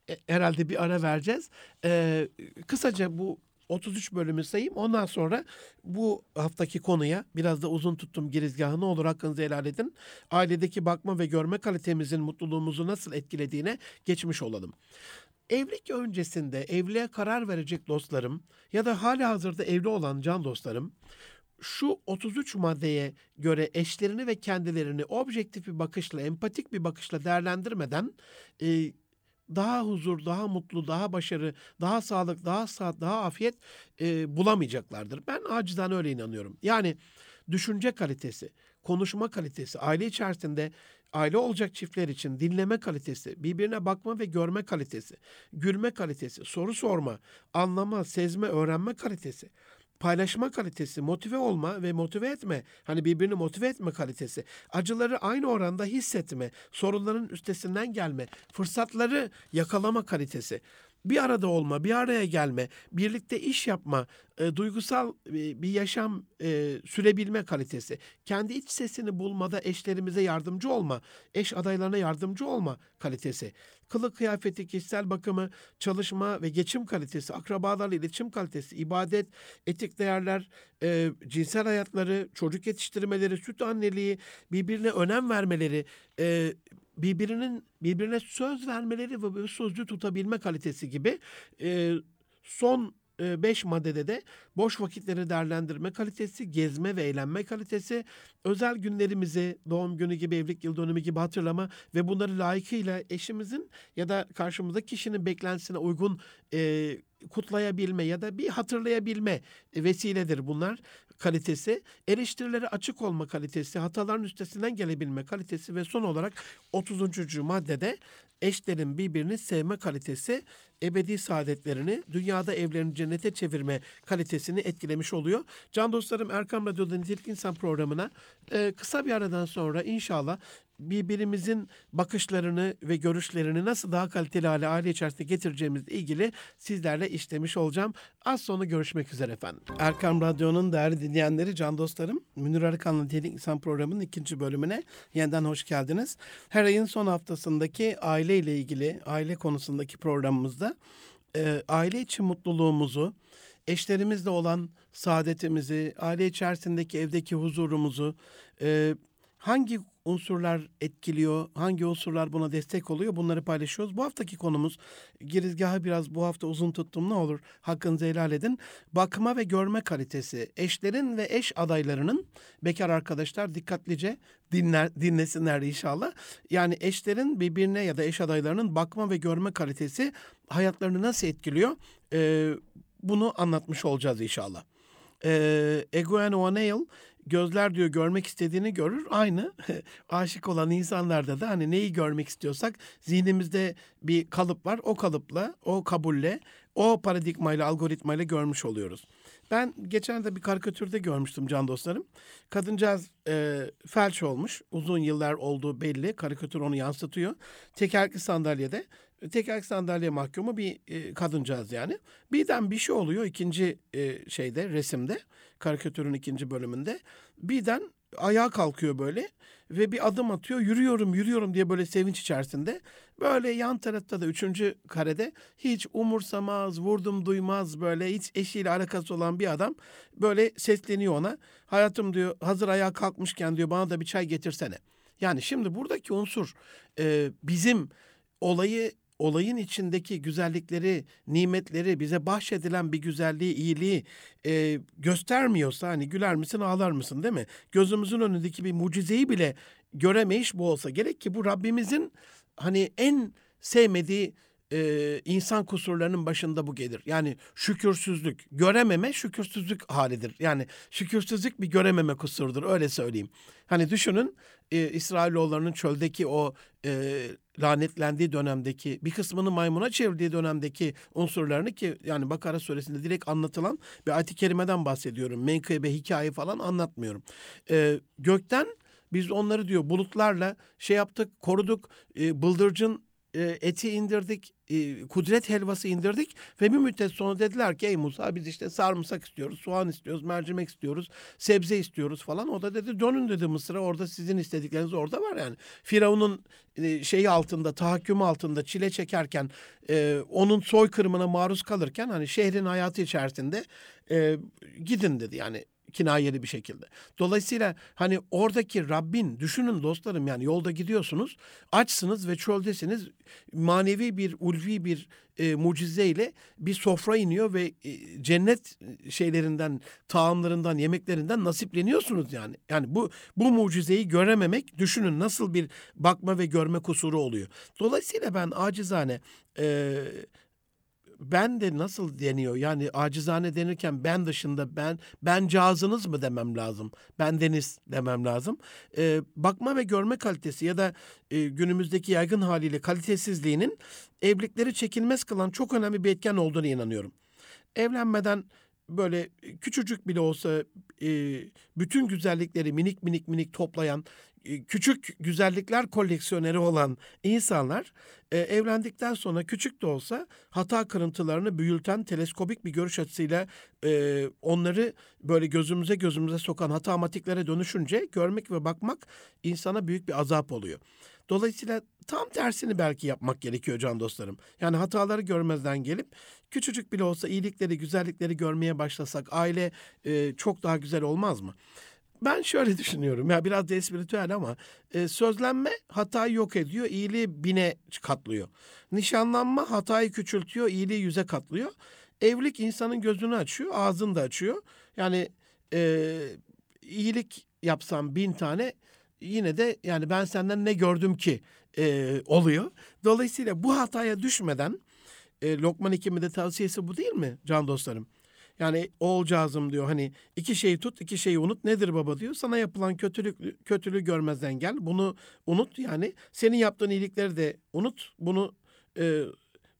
e, herhalde bir ara vereceğiz. E, kısaca bu 33 bölümü sayayım. Ondan sonra bu haftaki konuya biraz da uzun tuttum girizgahı ne olur hakkınızı helal edin. Ailedeki bakma ve görme kalitemizin mutluluğumuzu nasıl etkilediğine geçmiş olalım. Evlilik öncesinde evliliğe karar verecek dostlarım ya da hali hazırda evli olan can dostlarım şu 33 maddeye göre eşlerini ve kendilerini objektif bir bakışla, empatik bir bakışla değerlendirmeden e, daha huzur, daha mutlu, daha başarı, daha sağlık, daha saat, daha afiyet e, bulamayacaklardır. Ben acizden öyle inanıyorum. Yani düşünce kalitesi, konuşma kalitesi, aile içerisinde aile olacak çiftler için dinleme kalitesi, birbirine bakma ve görme kalitesi, gülme kalitesi, soru sorma, anlama, sezme, öğrenme kalitesi, paylaşma kalitesi, motive olma ve motive etme, hani birbirini motive etme kalitesi, acıları aynı oranda hissetme, sorunların üstesinden gelme, fırsatları yakalama kalitesi, bir arada olma, bir araya gelme, birlikte iş yapma, e, duygusal e, bir yaşam e, sürebilme kalitesi, kendi iç sesini bulmada eşlerimize yardımcı olma, eş adaylarına yardımcı olma kalitesi, kılık kıyafeti, kişisel bakımı, çalışma ve geçim kalitesi, akrabalarla iletişim kalitesi, ibadet, etik değerler, e, cinsel hayatları, çocuk yetiştirmeleri, süt anneliği, birbirine önem vermeleri, e, birbirinin birbirine söz vermeleri ve sözlü tutabilme kalitesi gibi e, son e, beş maddede de boş vakitleri değerlendirme kalitesi, gezme ve eğlenme kalitesi, özel günlerimizi doğum günü gibi, evlilik yıl dönümü gibi hatırlama ve bunları layıkıyla eşimizin ya da karşımızdaki kişinin beklentisine uygun e, kutlayabilme ya da bir hatırlayabilme vesiledir bunlar kalitesi, eleştirilere açık olma kalitesi, hataların üstesinden gelebilme kalitesi ve son olarak 30. maddede eşlerin birbirini sevme kalitesi ebedi saadetlerini dünyada evlerini cennete çevirme kalitesini etkilemiş oluyor. Can dostlarım Erkam Radyo'da Nitelik İnsan programına e, kısa bir aradan sonra inşallah birbirimizin bakışlarını ve görüşlerini nasıl daha kaliteli hale aile içerisinde getireceğimizle ilgili sizlerle işlemiş olacağım. Az sonra görüşmek üzere efendim. Erkam Radyo'nun değerli dinleyenleri, can dostlarım, Münir Arıkan'la Nitelik İnsan programının ikinci bölümüne yeniden hoş geldiniz. Her ayın son haftasındaki aile ile ilgili, aile konusundaki programımızda e, aile için mutluluğumuzu, eşlerimizle olan saadetimizi, aile içerisindeki evdeki huzurumuzu, e, hangi unsurlar etkiliyor, hangi unsurlar buna destek oluyor bunları paylaşıyoruz. Bu haftaki konumuz girizgahı biraz bu hafta uzun tuttum ne olur hakkınızı helal edin. Bakma ve görme kalitesi eşlerin ve eş adaylarının bekar arkadaşlar dikkatlice dinler, dinlesinler inşallah. Yani eşlerin birbirine ya da eş adaylarının bakma ve görme kalitesi hayatlarını nasıl etkiliyor ee, bunu anlatmış olacağız inşallah. Ee, Eguen O'Neill gözler diyor görmek istediğini görür. Aynı <laughs> aşık olan insanlarda da hani neyi görmek istiyorsak zihnimizde bir kalıp var. O kalıpla, o kabulle, o paradigmayla, algoritmayla görmüş oluyoruz. Ben geçen de bir karikatürde görmüştüm can dostlarım. Kadıncağız e, felç olmuş. Uzun yıllar olduğu belli. Karikatür onu yansıtıyor. Tekerlekli sandalyede. Tekerlekli sandalye mahkumu bir e, kadıncağız yani. Birden bir şey oluyor ikinci e, şeyde resimde. Karikatürün ikinci bölümünde. Birden ayağa kalkıyor böyle ve bir adım atıyor. Yürüyorum yürüyorum diye böyle sevinç içerisinde. Böyle yan tarafta da üçüncü karede hiç umursamaz, vurdum duymaz böyle hiç eşiyle alakası olan bir adam böyle sesleniyor ona. Hayatım diyor hazır ayağa kalkmışken diyor bana da bir çay getirsene. Yani şimdi buradaki unsur e, bizim olayı olayın içindeki güzellikleri, nimetleri, bize bahşedilen bir güzelliği, iyiliği e, göstermiyorsa hani güler misin ağlar mısın değil mi? Gözümüzün önündeki bir mucizeyi bile göremeyiş bu olsa gerek ki bu Rabbimizin hani en sevmediği e, insan kusurlarının başında bu gelir. Yani şükürsüzlük, görememe şükürsüzlük halidir. Yani şükürsüzlük bir görememe kusurdur öyle söyleyeyim. Hani düşünün e, İsrailoğullarının çöldeki o e, lanetlendiği dönemdeki bir kısmını maymuna çevirdiği dönemdeki unsurlarını ki yani Bakara suresinde direkt anlatılan bir ayet-i kerimeden bahsediyorum. Menkıbe hikaye falan anlatmıyorum. E, gökten biz onları diyor bulutlarla şey yaptık, koruduk. E, bıldırcın e, eti indirdik, e, kudret helvası indirdik ve bir müddet sonra dediler ki ey Musa biz işte sarımsak istiyoruz, soğan istiyoruz, mercimek istiyoruz, sebze istiyoruz falan. O da dedi dönün dedi Mısır'a orada sizin istedikleriniz orada var yani. Firavun'un e, şeyi altında, tahakkümü altında çile çekerken, e, onun soykırımına maruz kalırken hani şehrin hayatı içerisinde e, gidin dedi yani kinayeli bir şekilde. Dolayısıyla hani oradaki Rabbin düşünün dostlarım yani yolda gidiyorsunuz açsınız ve çöldesiniz manevi bir ulvi bir e, mucizeyle bir sofra iniyor ve e, cennet şeylerinden taamlarından yemeklerinden nasipleniyorsunuz yani. Yani bu bu mucizeyi görememek düşünün nasıl bir bakma ve görme kusuru oluyor. Dolayısıyla ben acizane e, ben de nasıl deniyor? Yani acizane denirken ben dışında ben ben cazınız mı demem lazım? Ben deniz demem lazım. Ee, bakma ve görme kalitesi ya da e, günümüzdeki yaygın haliyle kalitesizliğinin evlilikleri çekilmez kılan çok önemli bir etken olduğunu inanıyorum. Evlenmeden böyle küçücük bile olsa e, bütün güzellikleri minik minik minik toplayan e, küçük güzellikler koleksiyoneri olan insanlar e, evlendikten sonra küçük de olsa hata kırıntılarını büyülten teleskopik bir görüş açısıyla e, onları böyle gözümüze gözümüze sokan hatamatiklere dönüşünce görmek ve bakmak insana büyük bir azap oluyor. Dolayısıyla tam tersini belki yapmak gerekiyor can dostlarım. Yani hataları görmezden gelip küçücük bile olsa iyilikleri, güzellikleri görmeye başlasak aile e, çok daha güzel olmaz mı? Ben şöyle <laughs> düşünüyorum ya biraz da espiritüel ama e, sözlenme hatayı yok ediyor, iyiliği bine katlıyor. Nişanlanma hatayı küçültüyor, iyiliği yüze katlıyor. Evlilik insanın gözünü açıyor, ağzını da açıyor. Yani e, iyilik yapsam bin tane yine de yani ben senden ne gördüm ki e, oluyor. Dolayısıyla bu hataya düşmeden e, Lokman Hekim'in tavsiyesi bu değil mi can dostlarım? Yani oğulcağızım diyor hani iki şeyi tut iki şeyi unut nedir baba diyor. Sana yapılan kötülük kötülüğü görmezden gel bunu unut yani senin yaptığın iyilikleri de unut bunu e,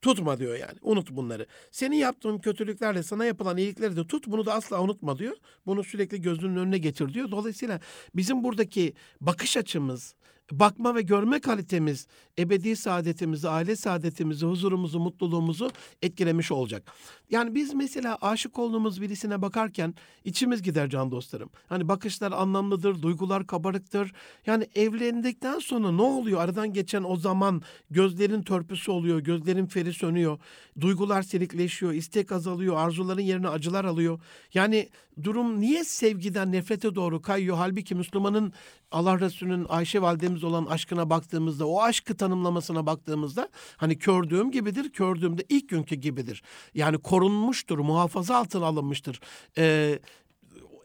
tutma diyor yani unut bunları. Senin yaptığın kötülüklerle sana yapılan iyilikleri de tut bunu da asla unutma diyor. Bunu sürekli gözünün önüne getir diyor. Dolayısıyla bizim buradaki bakış açımız bakma ve görme kalitemiz ebedi saadetimizi, aile saadetimizi, huzurumuzu, mutluluğumuzu etkilemiş olacak. Yani biz mesela aşık olduğumuz birisine bakarken içimiz gider can dostlarım. Hani bakışlar anlamlıdır, duygular kabarıktır. Yani evlendikten sonra ne oluyor? Aradan geçen o zaman gözlerin törpüsü oluyor, gözlerin feri sönüyor. Duygular silikleşiyor, istek azalıyor, arzuların yerine acılar alıyor. Yani durum niye sevgiden nefrete doğru kayıyor? Halbuki Müslümanın Allah Resulü'nün Ayşe validemiz olan aşkına baktığımızda, o aşkı tanımlamasına baktığımızda hani kördüğüm gibidir, kördüğümde ilk günkü gibidir. Yani korunmuştur, muhafaza altına alınmıştır. Ee,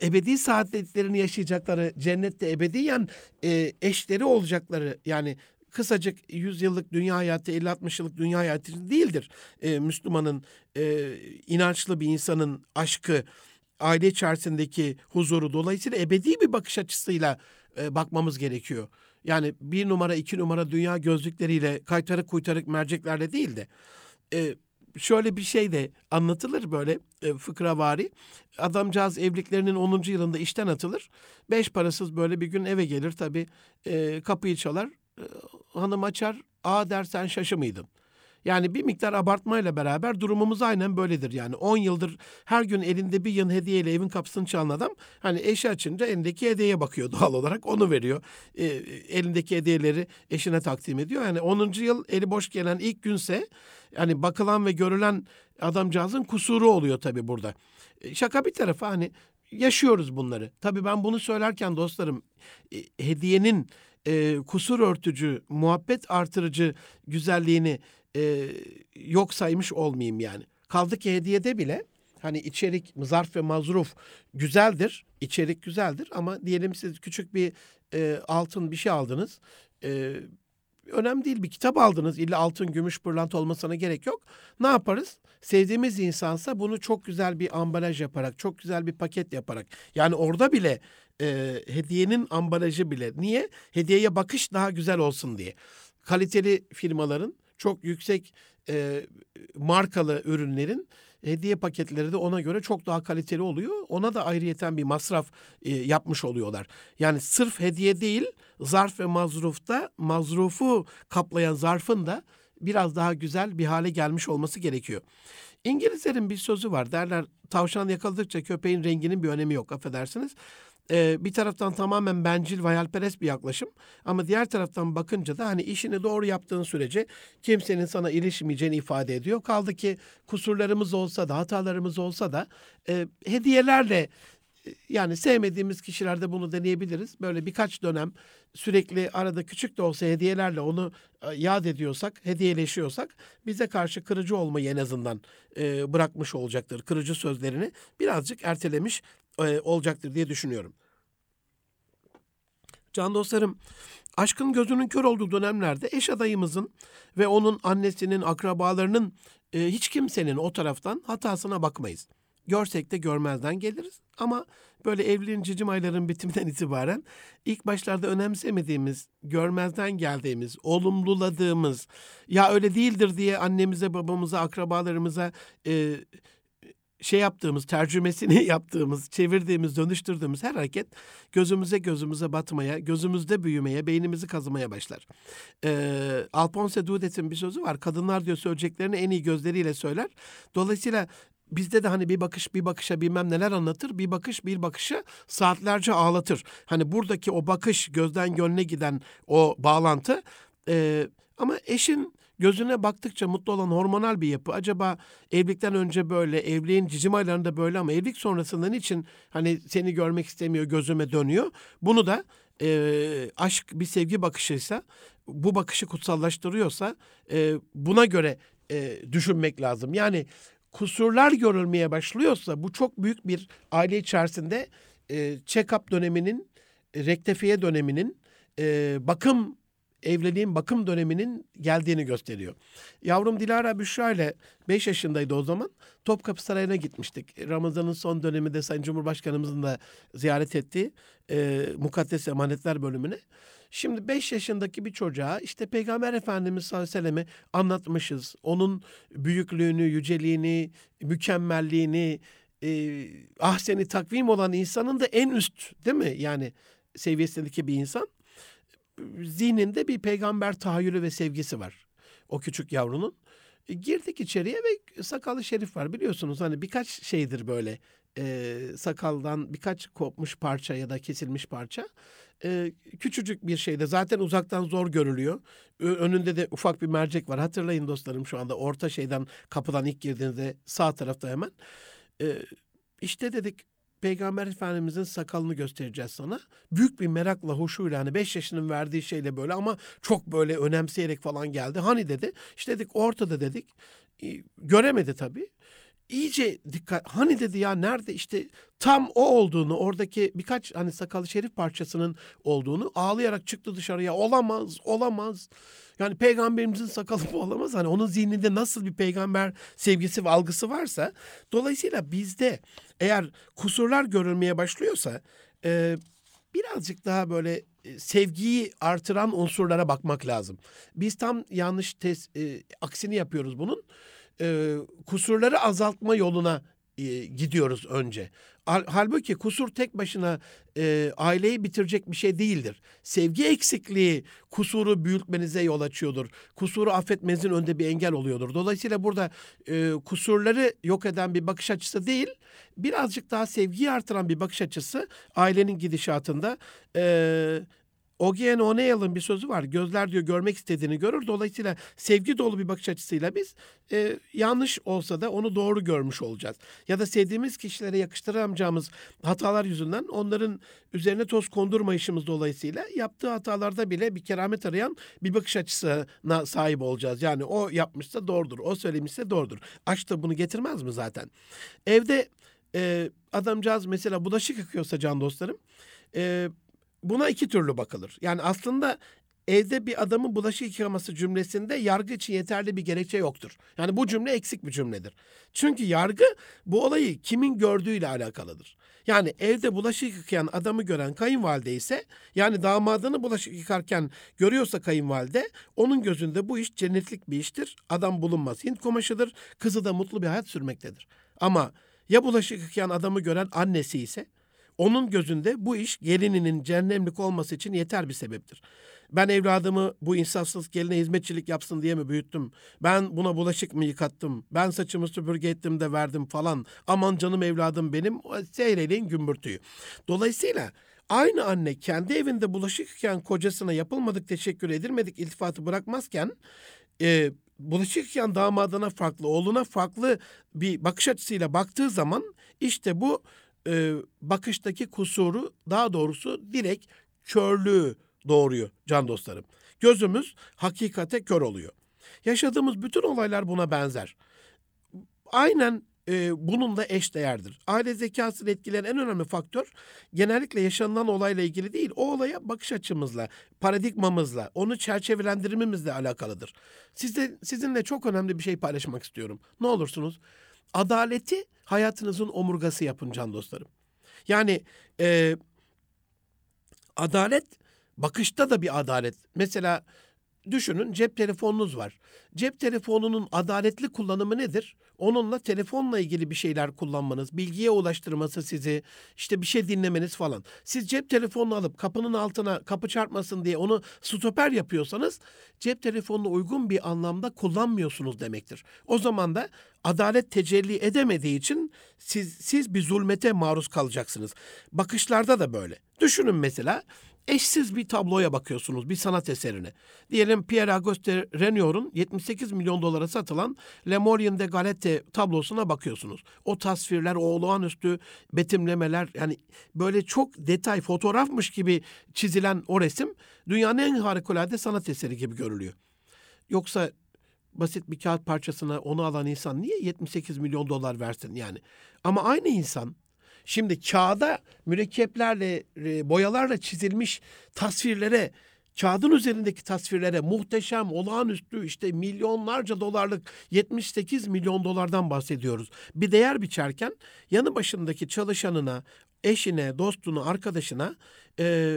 ebedi saadetlerini yaşayacakları, cennette ebediyen e, eşleri olacakları yani kısacık 100 yıllık dünya hayatı 50-60 yıllık dünya hayatı değildir. E, Müslümanın e, inançlı bir insanın aşkı, aile içerisindeki huzuru dolayısıyla ebedi bir bakış açısıyla e, bakmamız gerekiyor. Yani bir numara iki numara dünya gözlükleriyle kaytarık kuytarık merceklerle değil de e, şöyle bir şey de anlatılır böyle e, fıkravari. Adamcağız evliliklerinin 10. yılında işten atılır. Beş parasız böyle bir gün eve gelir tabii e, kapıyı çalar. E, hanım açar. Aa dersen şaşı mıydın? Yani bir miktar abartmayla beraber durumumuz aynen böyledir. Yani 10 yıldır her gün elinde bir yıl hediyeyle evin kapısını çalan adam hani eşi açınca elindeki hediyeye bakıyor <laughs> doğal olarak onu veriyor. E, elindeki hediyeleri eşine takdim ediyor. Yani 10. yıl eli boş gelen ilk günse yani bakılan ve görülen adamcağızın kusuru oluyor tabii burada. E, şaka bir tarafa hani yaşıyoruz bunları. Tabii ben bunu söylerken dostlarım e, hediyenin e, kusur örtücü, muhabbet artırıcı güzelliğini e, yok saymış olmayayım yani. Kaldı ki hediyede bile hani içerik, zarf ve mazruf güzeldir. içerik güzeldir ama diyelim siz küçük bir e, altın bir şey aldınız. E, önemli değil bir kitap aldınız. İlla altın, gümüş, pırlanta olmasına gerek yok. Ne yaparız? Sevdiğimiz insansa bunu çok güzel bir ambalaj yaparak, çok güzel bir paket yaparak. Yani orada bile e, hediyenin ambalajı bile. Niye? Hediyeye bakış daha güzel olsun diye. Kaliteli firmaların çok yüksek e, markalı ürünlerin hediye paketleri de ona göre çok daha kaliteli oluyor. Ona da ayrıyeten bir masraf e, yapmış oluyorlar. Yani sırf hediye değil, zarf ve mazrufta mazrufu kaplayan zarfın da biraz daha güzel bir hale gelmiş olması gerekiyor. İngilizlerin bir sözü var derler tavşan yakaladıkça köpeğin renginin bir önemi yok affedersiniz. Ee, bir taraftan tamamen bencil ve hayalperest bir yaklaşım ama diğer taraftan bakınca da hani işini doğru yaptığın sürece kimsenin sana ilişmeyeceğini ifade ediyor. Kaldı ki kusurlarımız olsa da hatalarımız olsa da e, hediyelerle yani sevmediğimiz kişilerde bunu deneyebiliriz. Böyle birkaç dönem sürekli arada küçük de olsa hediyelerle onu e, yad ediyorsak, hediyeleşiyorsak bize karşı kırıcı olmayı en azından e, bırakmış olacaktır. Kırıcı sözlerini birazcık ertelemiş e, olacaktır diye düşünüyorum. Can dostlarım, aşkın gözünün kör olduğu dönemlerde eş adayımızın ve onun annesinin, akrabalarının e, hiç kimsenin o taraftan hatasına bakmayız. Görsek de görmezden geliriz. Ama böyle evliliğin cicim ayların bitiminden <laughs> itibaren ilk başlarda önemsemediğimiz, görmezden geldiğimiz, olumluladığımız, ya öyle değildir diye annemize, babamıza, akrabalarımıza e, şey yaptığımız, tercümesini <laughs> yaptığımız, çevirdiğimiz, dönüştürdüğümüz her hareket gözümüze gözümüze batmaya, gözümüzde büyümeye, beynimizi kazımaya başlar. Ee, Alphonse Dudet'in bir sözü var. Kadınlar diyor söyleyeceklerini en iyi gözleriyle söyler. Dolayısıyla bizde de hani bir bakış bir bakışa bilmem neler anlatır. Bir bakış bir bakışa saatlerce ağlatır. Hani buradaki o bakış gözden gönle giden o bağlantı e, ama eşin gözüne baktıkça mutlu olan hormonal bir yapı. Acaba evlilikten önce böyle, evliliğin cicim aylarında böyle ama evlilik sonrasında niçin hani seni görmek istemiyor, gözüme dönüyor? Bunu da e, aşk bir sevgi bakışıysa, bu bakışı kutsallaştırıyorsa e, buna göre e, düşünmek lazım. Yani kusurlar görülmeye başlıyorsa bu çok büyük bir aile içerisinde e, check-up döneminin, e, rektifiye döneminin, e, bakım evliliğin bakım döneminin geldiğini gösteriyor. Yavrum Dilara Büşra ile 5 yaşındaydı o zaman. Topkapı Sarayı'na gitmiştik. Ramazan'ın son döneminde Sayın Cumhurbaşkanımızın da ziyaret ettiği e, Mukaddes Emanetler bölümüne. Şimdi 5 yaşındaki bir çocuğa işte Peygamber Efendimiz sallallahu aleyhi ve sellem'i anlatmışız. Onun büyüklüğünü, yüceliğini, mükemmelliğini, e, ahseni takvim olan insanın da en üst değil mi? Yani seviyesindeki bir insan. Zihninde bir peygamber tahayyülü ve sevgisi var. O küçük yavrunun. E, girdik içeriye ve sakalı şerif var biliyorsunuz hani birkaç şeydir böyle e, sakaldan birkaç kopmuş parça ya da kesilmiş parça e, küçücük bir şeyde zaten uzaktan zor görülüyor. Önünde de ufak bir mercek var. Hatırlayın dostlarım şu anda orta şeyden kapıdan ilk girdiğinizde sağ tarafta hemen. E, işte dedik Peygamber Efendimizin sakalını göstereceğiz sana. Büyük bir merakla, hoşuyla hani beş yaşının verdiği şeyle böyle ama çok böyle önemseyerek falan geldi. Hani dedi. İşte dedik ortada dedik. Göremedi tabii iyice dikkat hani dedi ya nerede işte tam o olduğunu oradaki birkaç hani sakalı şerif parçasının olduğunu ağlayarak çıktı dışarıya. Olamaz olamaz. Yani peygamberimizin sakalı bu olamaz. Hani onun zihninde nasıl bir peygamber sevgisi ve algısı varsa dolayısıyla bizde eğer kusurlar görülmeye başlıyorsa e, birazcık daha böyle e, sevgiyi artıran unsurlara bakmak lazım. Biz tam yanlış tes, e, aksini yapıyoruz bunun e, kusurları azaltma yoluna e, gidiyoruz önce. Halbuki kusur tek başına e, aileyi bitirecek bir şey değildir. Sevgi eksikliği kusuru büyütmenize yol açıyordur. Kusuru affetmenizin önünde bir engel oluyordur. Dolayısıyla burada e, kusurları yok eden bir bakış açısı değil, birazcık daha sevgiyi artıran bir bakış açısı ailenin gidişatında e, Ogien O'Neill'ın bir sözü var. Gözler diyor görmek istediğini görür. Dolayısıyla sevgi dolu bir bakış açısıyla biz e, yanlış olsa da onu doğru görmüş olacağız. Ya da sevdiğimiz kişilere yakıştıramayacağımız hatalar yüzünden onların üzerine toz kondurmayışımız dolayısıyla yaptığı hatalarda bile bir keramet arayan bir bakış açısına sahip olacağız. Yani o yapmışsa doğrudur, o söylemişse doğrudur. Aşk da bunu getirmez mi zaten? Evde e, adamcağız mesela bulaşık yıkıyorsa can dostlarım... E, buna iki türlü bakılır. Yani aslında evde bir adamın bulaşık yıkaması cümlesinde yargı için yeterli bir gerekçe yoktur. Yani bu cümle eksik bir cümledir. Çünkü yargı bu olayı kimin gördüğüyle alakalıdır. Yani evde bulaşık yıkayan adamı gören kayınvalide ise yani damadını bulaşık yıkarken görüyorsa kayınvalide onun gözünde bu iş cennetlik bir iştir. Adam bulunmaz Hint kumaşıdır. Kızı da mutlu bir hayat sürmektedir. Ama ya bulaşık yıkayan adamı gören annesi ise Onun gözünde bu iş gelininin cehennemlik olması için yeter bir sebeptir. Ben evladımı bu insafsız geline hizmetçilik yapsın diye mi büyüttüm? Ben buna bulaşık mı yıkattım? Ben saçımı süpürge ettim de verdim falan. Aman canım evladım benim. Seyreleyin gümbürtüyü. Dolayısıyla aynı anne kendi evinde bulaşık yıkayan kocasına yapılmadık teşekkür edilmedik iltifatı bırakmazken e, bulaşık yıkayan damadına farklı, oğluna farklı bir bakış açısıyla baktığı zaman işte bu e, bakıştaki kusuru daha doğrusu direkt körlüğü doğuruyor can dostlarım. Gözümüz hakikate kör oluyor. Yaşadığımız bütün olaylar buna benzer. Aynen e, bununla eşdeğerdir. Aile zekasını etkileyen en önemli faktör genellikle yaşanılan olayla ilgili değil, o olaya bakış açımızla, paradigmamızla, onu çerçevelendirmemizle alakalıdır. Sizde, sizinle çok önemli bir şey paylaşmak istiyorum. Ne olursunuz? Adaleti hayatınızın omurgası yapın can dostlarım. Yani e, adalet bakışta da bir adalet. Mesela düşünün cep telefonunuz var. Cep telefonunun adaletli kullanımı nedir? Onunla telefonla ilgili bir şeyler kullanmanız, bilgiye ulaştırması sizi, işte bir şey dinlemeniz falan. Siz cep telefonunu alıp kapının altına kapı çarpmasın diye onu stoper yapıyorsanız cep telefonunu uygun bir anlamda kullanmıyorsunuz demektir. O zaman da adalet tecelli edemediği için siz siz bir zulmete maruz kalacaksınız. Bakışlarda da böyle. Düşünün mesela eşsiz bir tabloya bakıyorsunuz, bir sanat eserine. Diyelim Pierre Auguste Renoir'un 78 milyon dolara satılan Le Morien de Galette tablosuna bakıyorsunuz. O tasvirler, o olağanüstü betimlemeler yani böyle çok detay, fotoğrafmış gibi çizilen o resim dünyanın en harikulade sanat eseri gibi görülüyor. Yoksa basit bir kağıt parçasına onu alan insan niye 78 milyon dolar versin yani? Ama aynı insan Şimdi kağıda mürekkeplerle, e, boyalarla çizilmiş tasvirlere, kağıdın üzerindeki tasvirlere muhteşem, olağanüstü işte milyonlarca dolarlık 78 milyon dolardan bahsediyoruz. Bir değer biçerken yanı başındaki çalışanına, eşine, dostuna, arkadaşına e,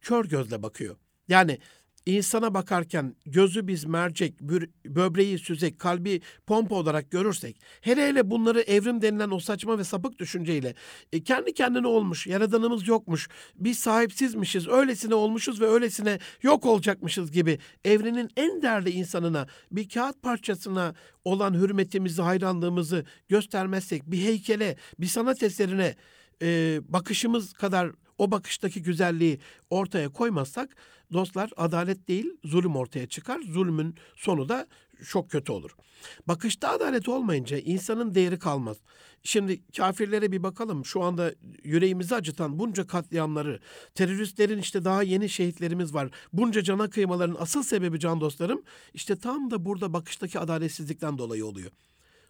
kör gözle bakıyor. Yani insana bakarken gözü biz mercek, böbreği süzek, kalbi pompa olarak görürsek, hele hele bunları evrim denilen o saçma ve sapık düşünceyle e, kendi kendine olmuş, yaradanımız yokmuş, biz sahipsizmişiz, öylesine olmuşuz ve öylesine yok olacakmışız gibi evrenin en değerli insanına, bir kağıt parçasına olan hürmetimizi, hayranlığımızı göstermezsek, bir heykele, bir sanat eserine e, bakışımız kadar o bakıştaki güzelliği ortaya koymazsak dostlar adalet değil zulüm ortaya çıkar. Zulmün sonu da çok kötü olur. Bakışta adalet olmayınca insanın değeri kalmaz. Şimdi kafirlere bir bakalım. Şu anda yüreğimizi acıtan bunca katliamları, teröristlerin işte daha yeni şehitlerimiz var. Bunca cana kıymaların asıl sebebi can dostlarım işte tam da burada bakıştaki adaletsizlikten dolayı oluyor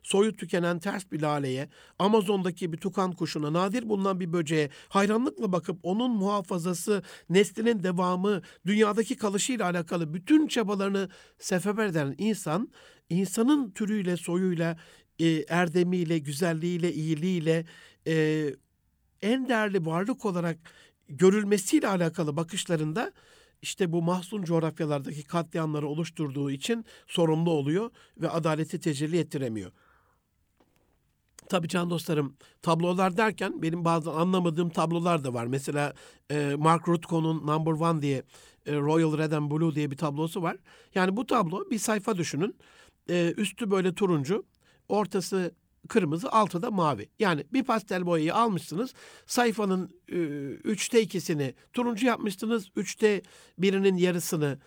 soyu tükenen ters bir laleye, Amazon'daki bir tukan kuşuna, nadir bulunan bir böceğe hayranlıkla bakıp onun muhafazası, neslinin devamı, dünyadaki kalışıyla alakalı bütün çabalarını seferber eden insan, insanın türüyle, soyuyla, e, erdemiyle, güzelliğiyle, iyiliğiyle e, en değerli varlık olarak görülmesiyle alakalı bakışlarında işte bu mahzun coğrafyalardaki katliamları oluşturduğu için sorumlu oluyor ve adaleti tecelli ettiremiyor. Tabii can dostlarım tablolar derken benim bazı anlamadığım tablolar da var. Mesela e, Mark Rothko'nun Number One diye e, Royal Red and Blue diye bir tablosu var. Yani bu tablo bir sayfa düşünün. E, üstü böyle turuncu, ortası kırmızı, altı da mavi. Yani bir pastel boyayı almışsınız. Sayfanın e, üçte ikisini turuncu yapmışsınız. Üçte birinin yarısını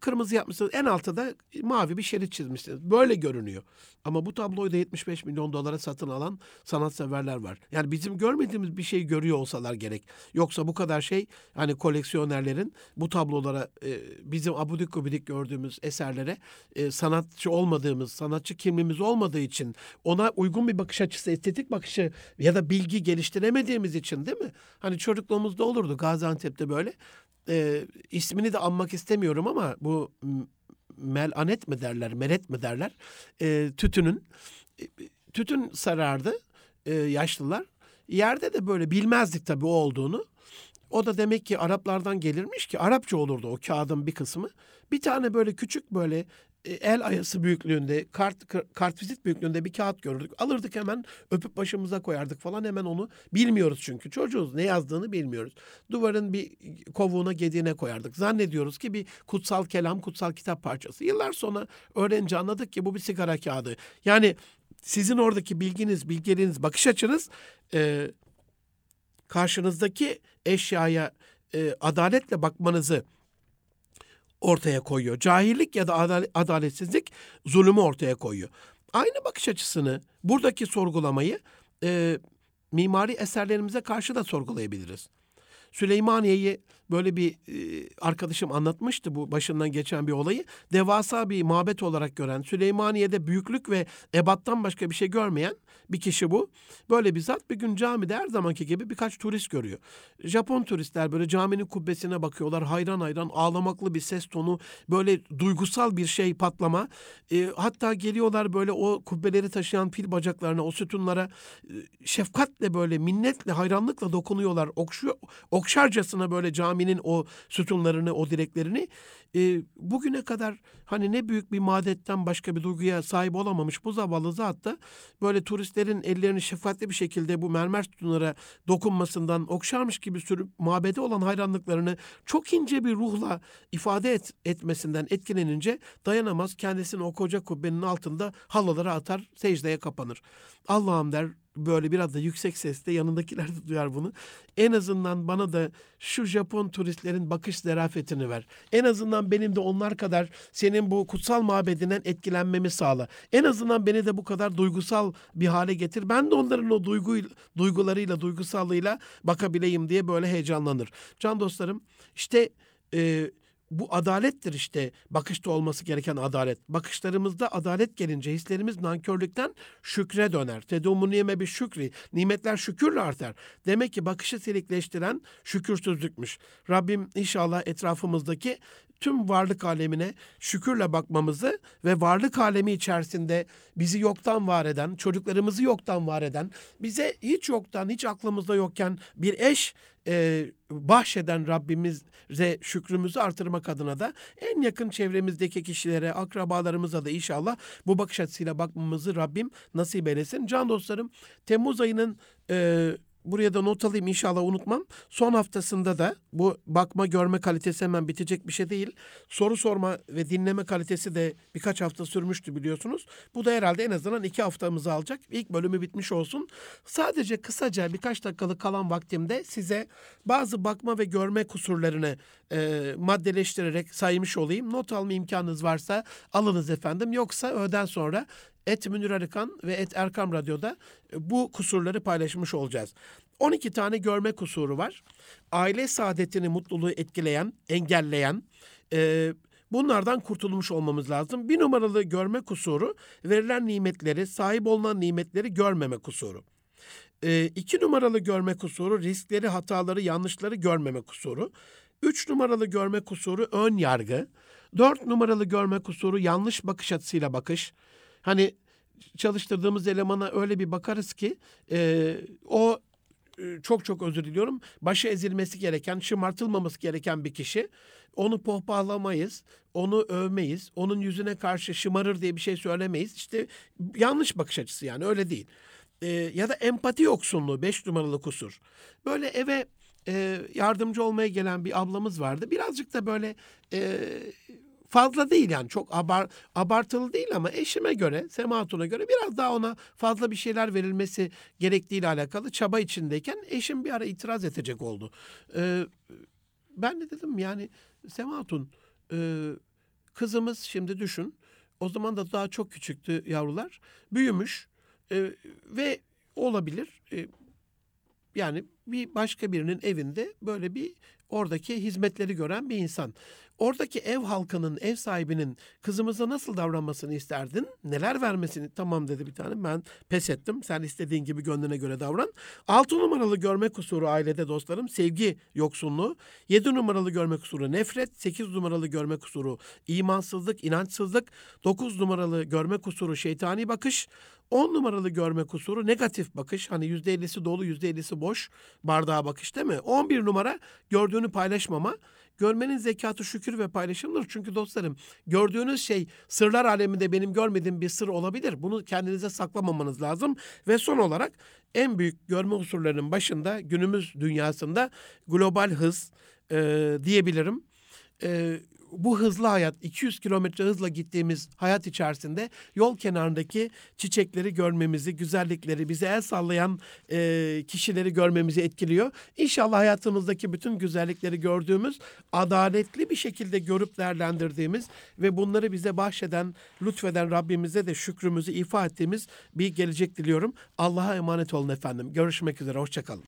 kırmızı yapmışsınız. En altta da mavi bir şerit çizmişsiniz. Böyle görünüyor. Ama bu tabloyu da 75 milyon dolara satın alan sanatseverler var. Yani bizim görmediğimiz bir şey görüyor olsalar gerek. Yoksa bu kadar şey hani koleksiyonerlerin bu tablolara e, bizim abudik gubidik gördüğümüz eserlere e, sanatçı olmadığımız, sanatçı kimliğimiz olmadığı için ona uygun bir bakış açısı, estetik bakışı ya da bilgi geliştiremediğimiz için değil mi? Hani çocukluğumuzda olurdu Gaziantep'te böyle e, ismini de anmak istemiyorum ama bu melanet mi derler, meret mi derler e, tütünün e, tütün sarardı e, yaşlılar. Yerde de böyle bilmezdik tabii o olduğunu. O da demek ki Araplardan gelirmiş ki Arapça olurdu o kağıdın bir kısmı. Bir tane böyle küçük böyle el ayası büyüklüğünde, kart kartvizit büyüklüğünde bir kağıt görürdük. Alırdık hemen öpüp başımıza koyardık falan hemen onu bilmiyoruz çünkü. Çocuğuz ne yazdığını bilmiyoruz. Duvarın bir kovuğuna gediğine koyardık. Zannediyoruz ki bir kutsal kelam, kutsal kitap parçası. Yıllar sonra öğrenince anladık ki bu bir sigara kağıdı. Yani sizin oradaki bilginiz, bilgeliğiniz, bakış açınız e, karşınızdaki eşyaya e, adaletle bakmanızı ortaya koyuyor. Cahillik ya da adaletsizlik zulümü ortaya koyuyor. Aynı bakış açısını, buradaki sorgulamayı e, mimari eserlerimize karşı da sorgulayabiliriz. Süleymaniye'yi böyle bir e, arkadaşım anlatmıştı bu başından geçen bir olayı. Devasa bir mabet olarak gören, Süleymaniye'de büyüklük ve ebattan başka bir şey görmeyen bir kişi bu. Böyle bir zat bir gün camide her zamanki gibi birkaç turist görüyor. Japon turistler böyle caminin kubbesine bakıyorlar. Hayran hayran ağlamaklı bir ses tonu, böyle duygusal bir şey patlama. E, hatta geliyorlar böyle o kubbeleri taşıyan pil bacaklarına, o sütunlara e, şefkatle böyle minnetle, hayranlıkla dokunuyorlar. Okşuyor, okşarcasına böyle caminin o sütunlarını, o direklerini e, bugüne kadar hani ne büyük bir madetten başka bir duyguya sahip olamamış bu zavallı zat da böyle turistlerin ellerini şefkatli bir şekilde bu mermer sütunlara dokunmasından okşarmış gibi sürüp mabede olan hayranlıklarını çok ince bir ruhla ifade et, etmesinden etkilenince dayanamaz kendisini o koca kubbenin altında halılara atar secdeye kapanır. Allah'ım der böyle biraz da yüksek sesle yanındakiler de duyar bunu. En azından bana da şu Japon turistlerin bakış zerafetini ver. En azından benim de onlar kadar senin bu kutsal mabedinden etkilenmemi sağla. En azından beni de bu kadar duygusal bir hale getir. Ben de onların o duygu, duygularıyla, duygusallığıyla bakabileyim diye böyle heyecanlanır. Can dostlarım işte... E, bu adalettir işte bakışta olması gereken adalet. Bakışlarımızda adalet gelince hislerimiz nankörlükten şükre döner. Tedumu nime bir şükri. Nimetler şükürle artar. Demek ki bakışı silikleştiren şükürsüzlükmüş. Rabbim inşallah etrafımızdaki tüm varlık alemine şükürle bakmamızı ve varlık alemi içerisinde bizi yoktan var eden, çocuklarımızı yoktan var eden, bize hiç yoktan, hiç aklımızda yokken bir eş e, bahşeden Rabbimize şükrümüzü artırmak adına da en yakın çevremizdeki kişilere, akrabalarımıza da inşallah bu bakış açısıyla bakmamızı Rabbim nasip eylesin. Can dostlarım Temmuz ayının e, buraya da not alayım inşallah unutmam. Son haftasında da bu bakma görme kalitesi hemen bitecek bir şey değil. Soru sorma ve dinleme kalitesi de birkaç hafta sürmüştü biliyorsunuz. Bu da herhalde en azından iki haftamızı alacak. İlk bölümü bitmiş olsun. Sadece kısaca birkaç dakikalık kalan vaktimde size bazı bakma ve görme kusurlarını e, maddeleştirerek saymış olayım. Not alma imkanınız varsa alınız efendim. Yoksa öğleden sonra Et Münir Arıkan ve Et Erkam Radyo'da e, bu kusurları paylaşmış olacağız. 12 tane görme kusuru var. Aile saadetini, mutluluğu etkileyen, engelleyen, e, bunlardan kurtulmuş olmamız lazım. Bir numaralı görme kusuru, verilen nimetleri, sahip olunan nimetleri görmeme kusuru. E, iki numaralı görme kusuru, riskleri, hataları, yanlışları görmeme kusuru. Üç numaralı görme kusuru, ön yargı. Dört numaralı görme kusuru, yanlış bakış açısıyla bakış. Hani çalıştırdığımız elemana öyle bir bakarız ki e, o e, çok çok özür diliyorum. Başı ezilmesi gereken, şımartılmaması gereken bir kişi. Onu pohpahlamayız, onu övmeyiz, onun yüzüne karşı şımarır diye bir şey söylemeyiz. İşte yanlış bakış açısı yani öyle değil. E, ya da empati yoksunluğu beş numaralı kusur. Böyle eve e, yardımcı olmaya gelen bir ablamız vardı. Birazcık da böyle e, fazla değil yani. Çok abar, abartılı değil ama eşime göre, Sema Hatun'a göre biraz daha ona fazla bir şeyler verilmesi gerektiğiyle alakalı çaba içindeyken eşim bir ara itiraz edecek oldu. Ee, ben de dedim yani Sema Hatun e, kızımız şimdi düşün. O zaman da daha çok küçüktü yavrular. Büyümüş e, ve olabilir. E, yani bir başka birinin evinde böyle bir oradaki hizmetleri gören bir insan. Oradaki ev halkının, ev sahibinin kızımıza nasıl davranmasını isterdin? Neler vermesini? Tamam dedi bir tane. Ben pes ettim. Sen istediğin gibi gönlüne göre davran. Altı numaralı görme kusuru ailede dostlarım sevgi yoksunluğu. Yedi numaralı görme kusuru nefret. Sekiz numaralı görme kusuru imansızlık, inançsızlık. Dokuz numaralı görme kusuru şeytani bakış. 10 numaralı görme kusuru negatif bakış. Hani %50'si dolu %50'si boş bardağa bakış değil mi? 11 numara gördüğünü paylaşmama. Görmenin zekatı şükür ve paylaşımdır. Çünkü dostlarım gördüğünüz şey sırlar aleminde benim görmediğim bir sır olabilir. Bunu kendinize saklamamanız lazım. Ve son olarak en büyük görme unsurlarının başında günümüz dünyasında global hız e, diyebilirim. E, bu hızlı hayat 200 kilometre hızla gittiğimiz hayat içerisinde yol kenarındaki çiçekleri görmemizi, güzellikleri, bize el sallayan e, kişileri görmemizi etkiliyor. İnşallah hayatımızdaki bütün güzellikleri gördüğümüz, adaletli bir şekilde görüp değerlendirdiğimiz ve bunları bize bahşeden, lütfeden Rabbimize de şükrümüzü ifa ettiğimiz bir gelecek diliyorum. Allah'a emanet olun efendim. Görüşmek üzere, hoşçakalın.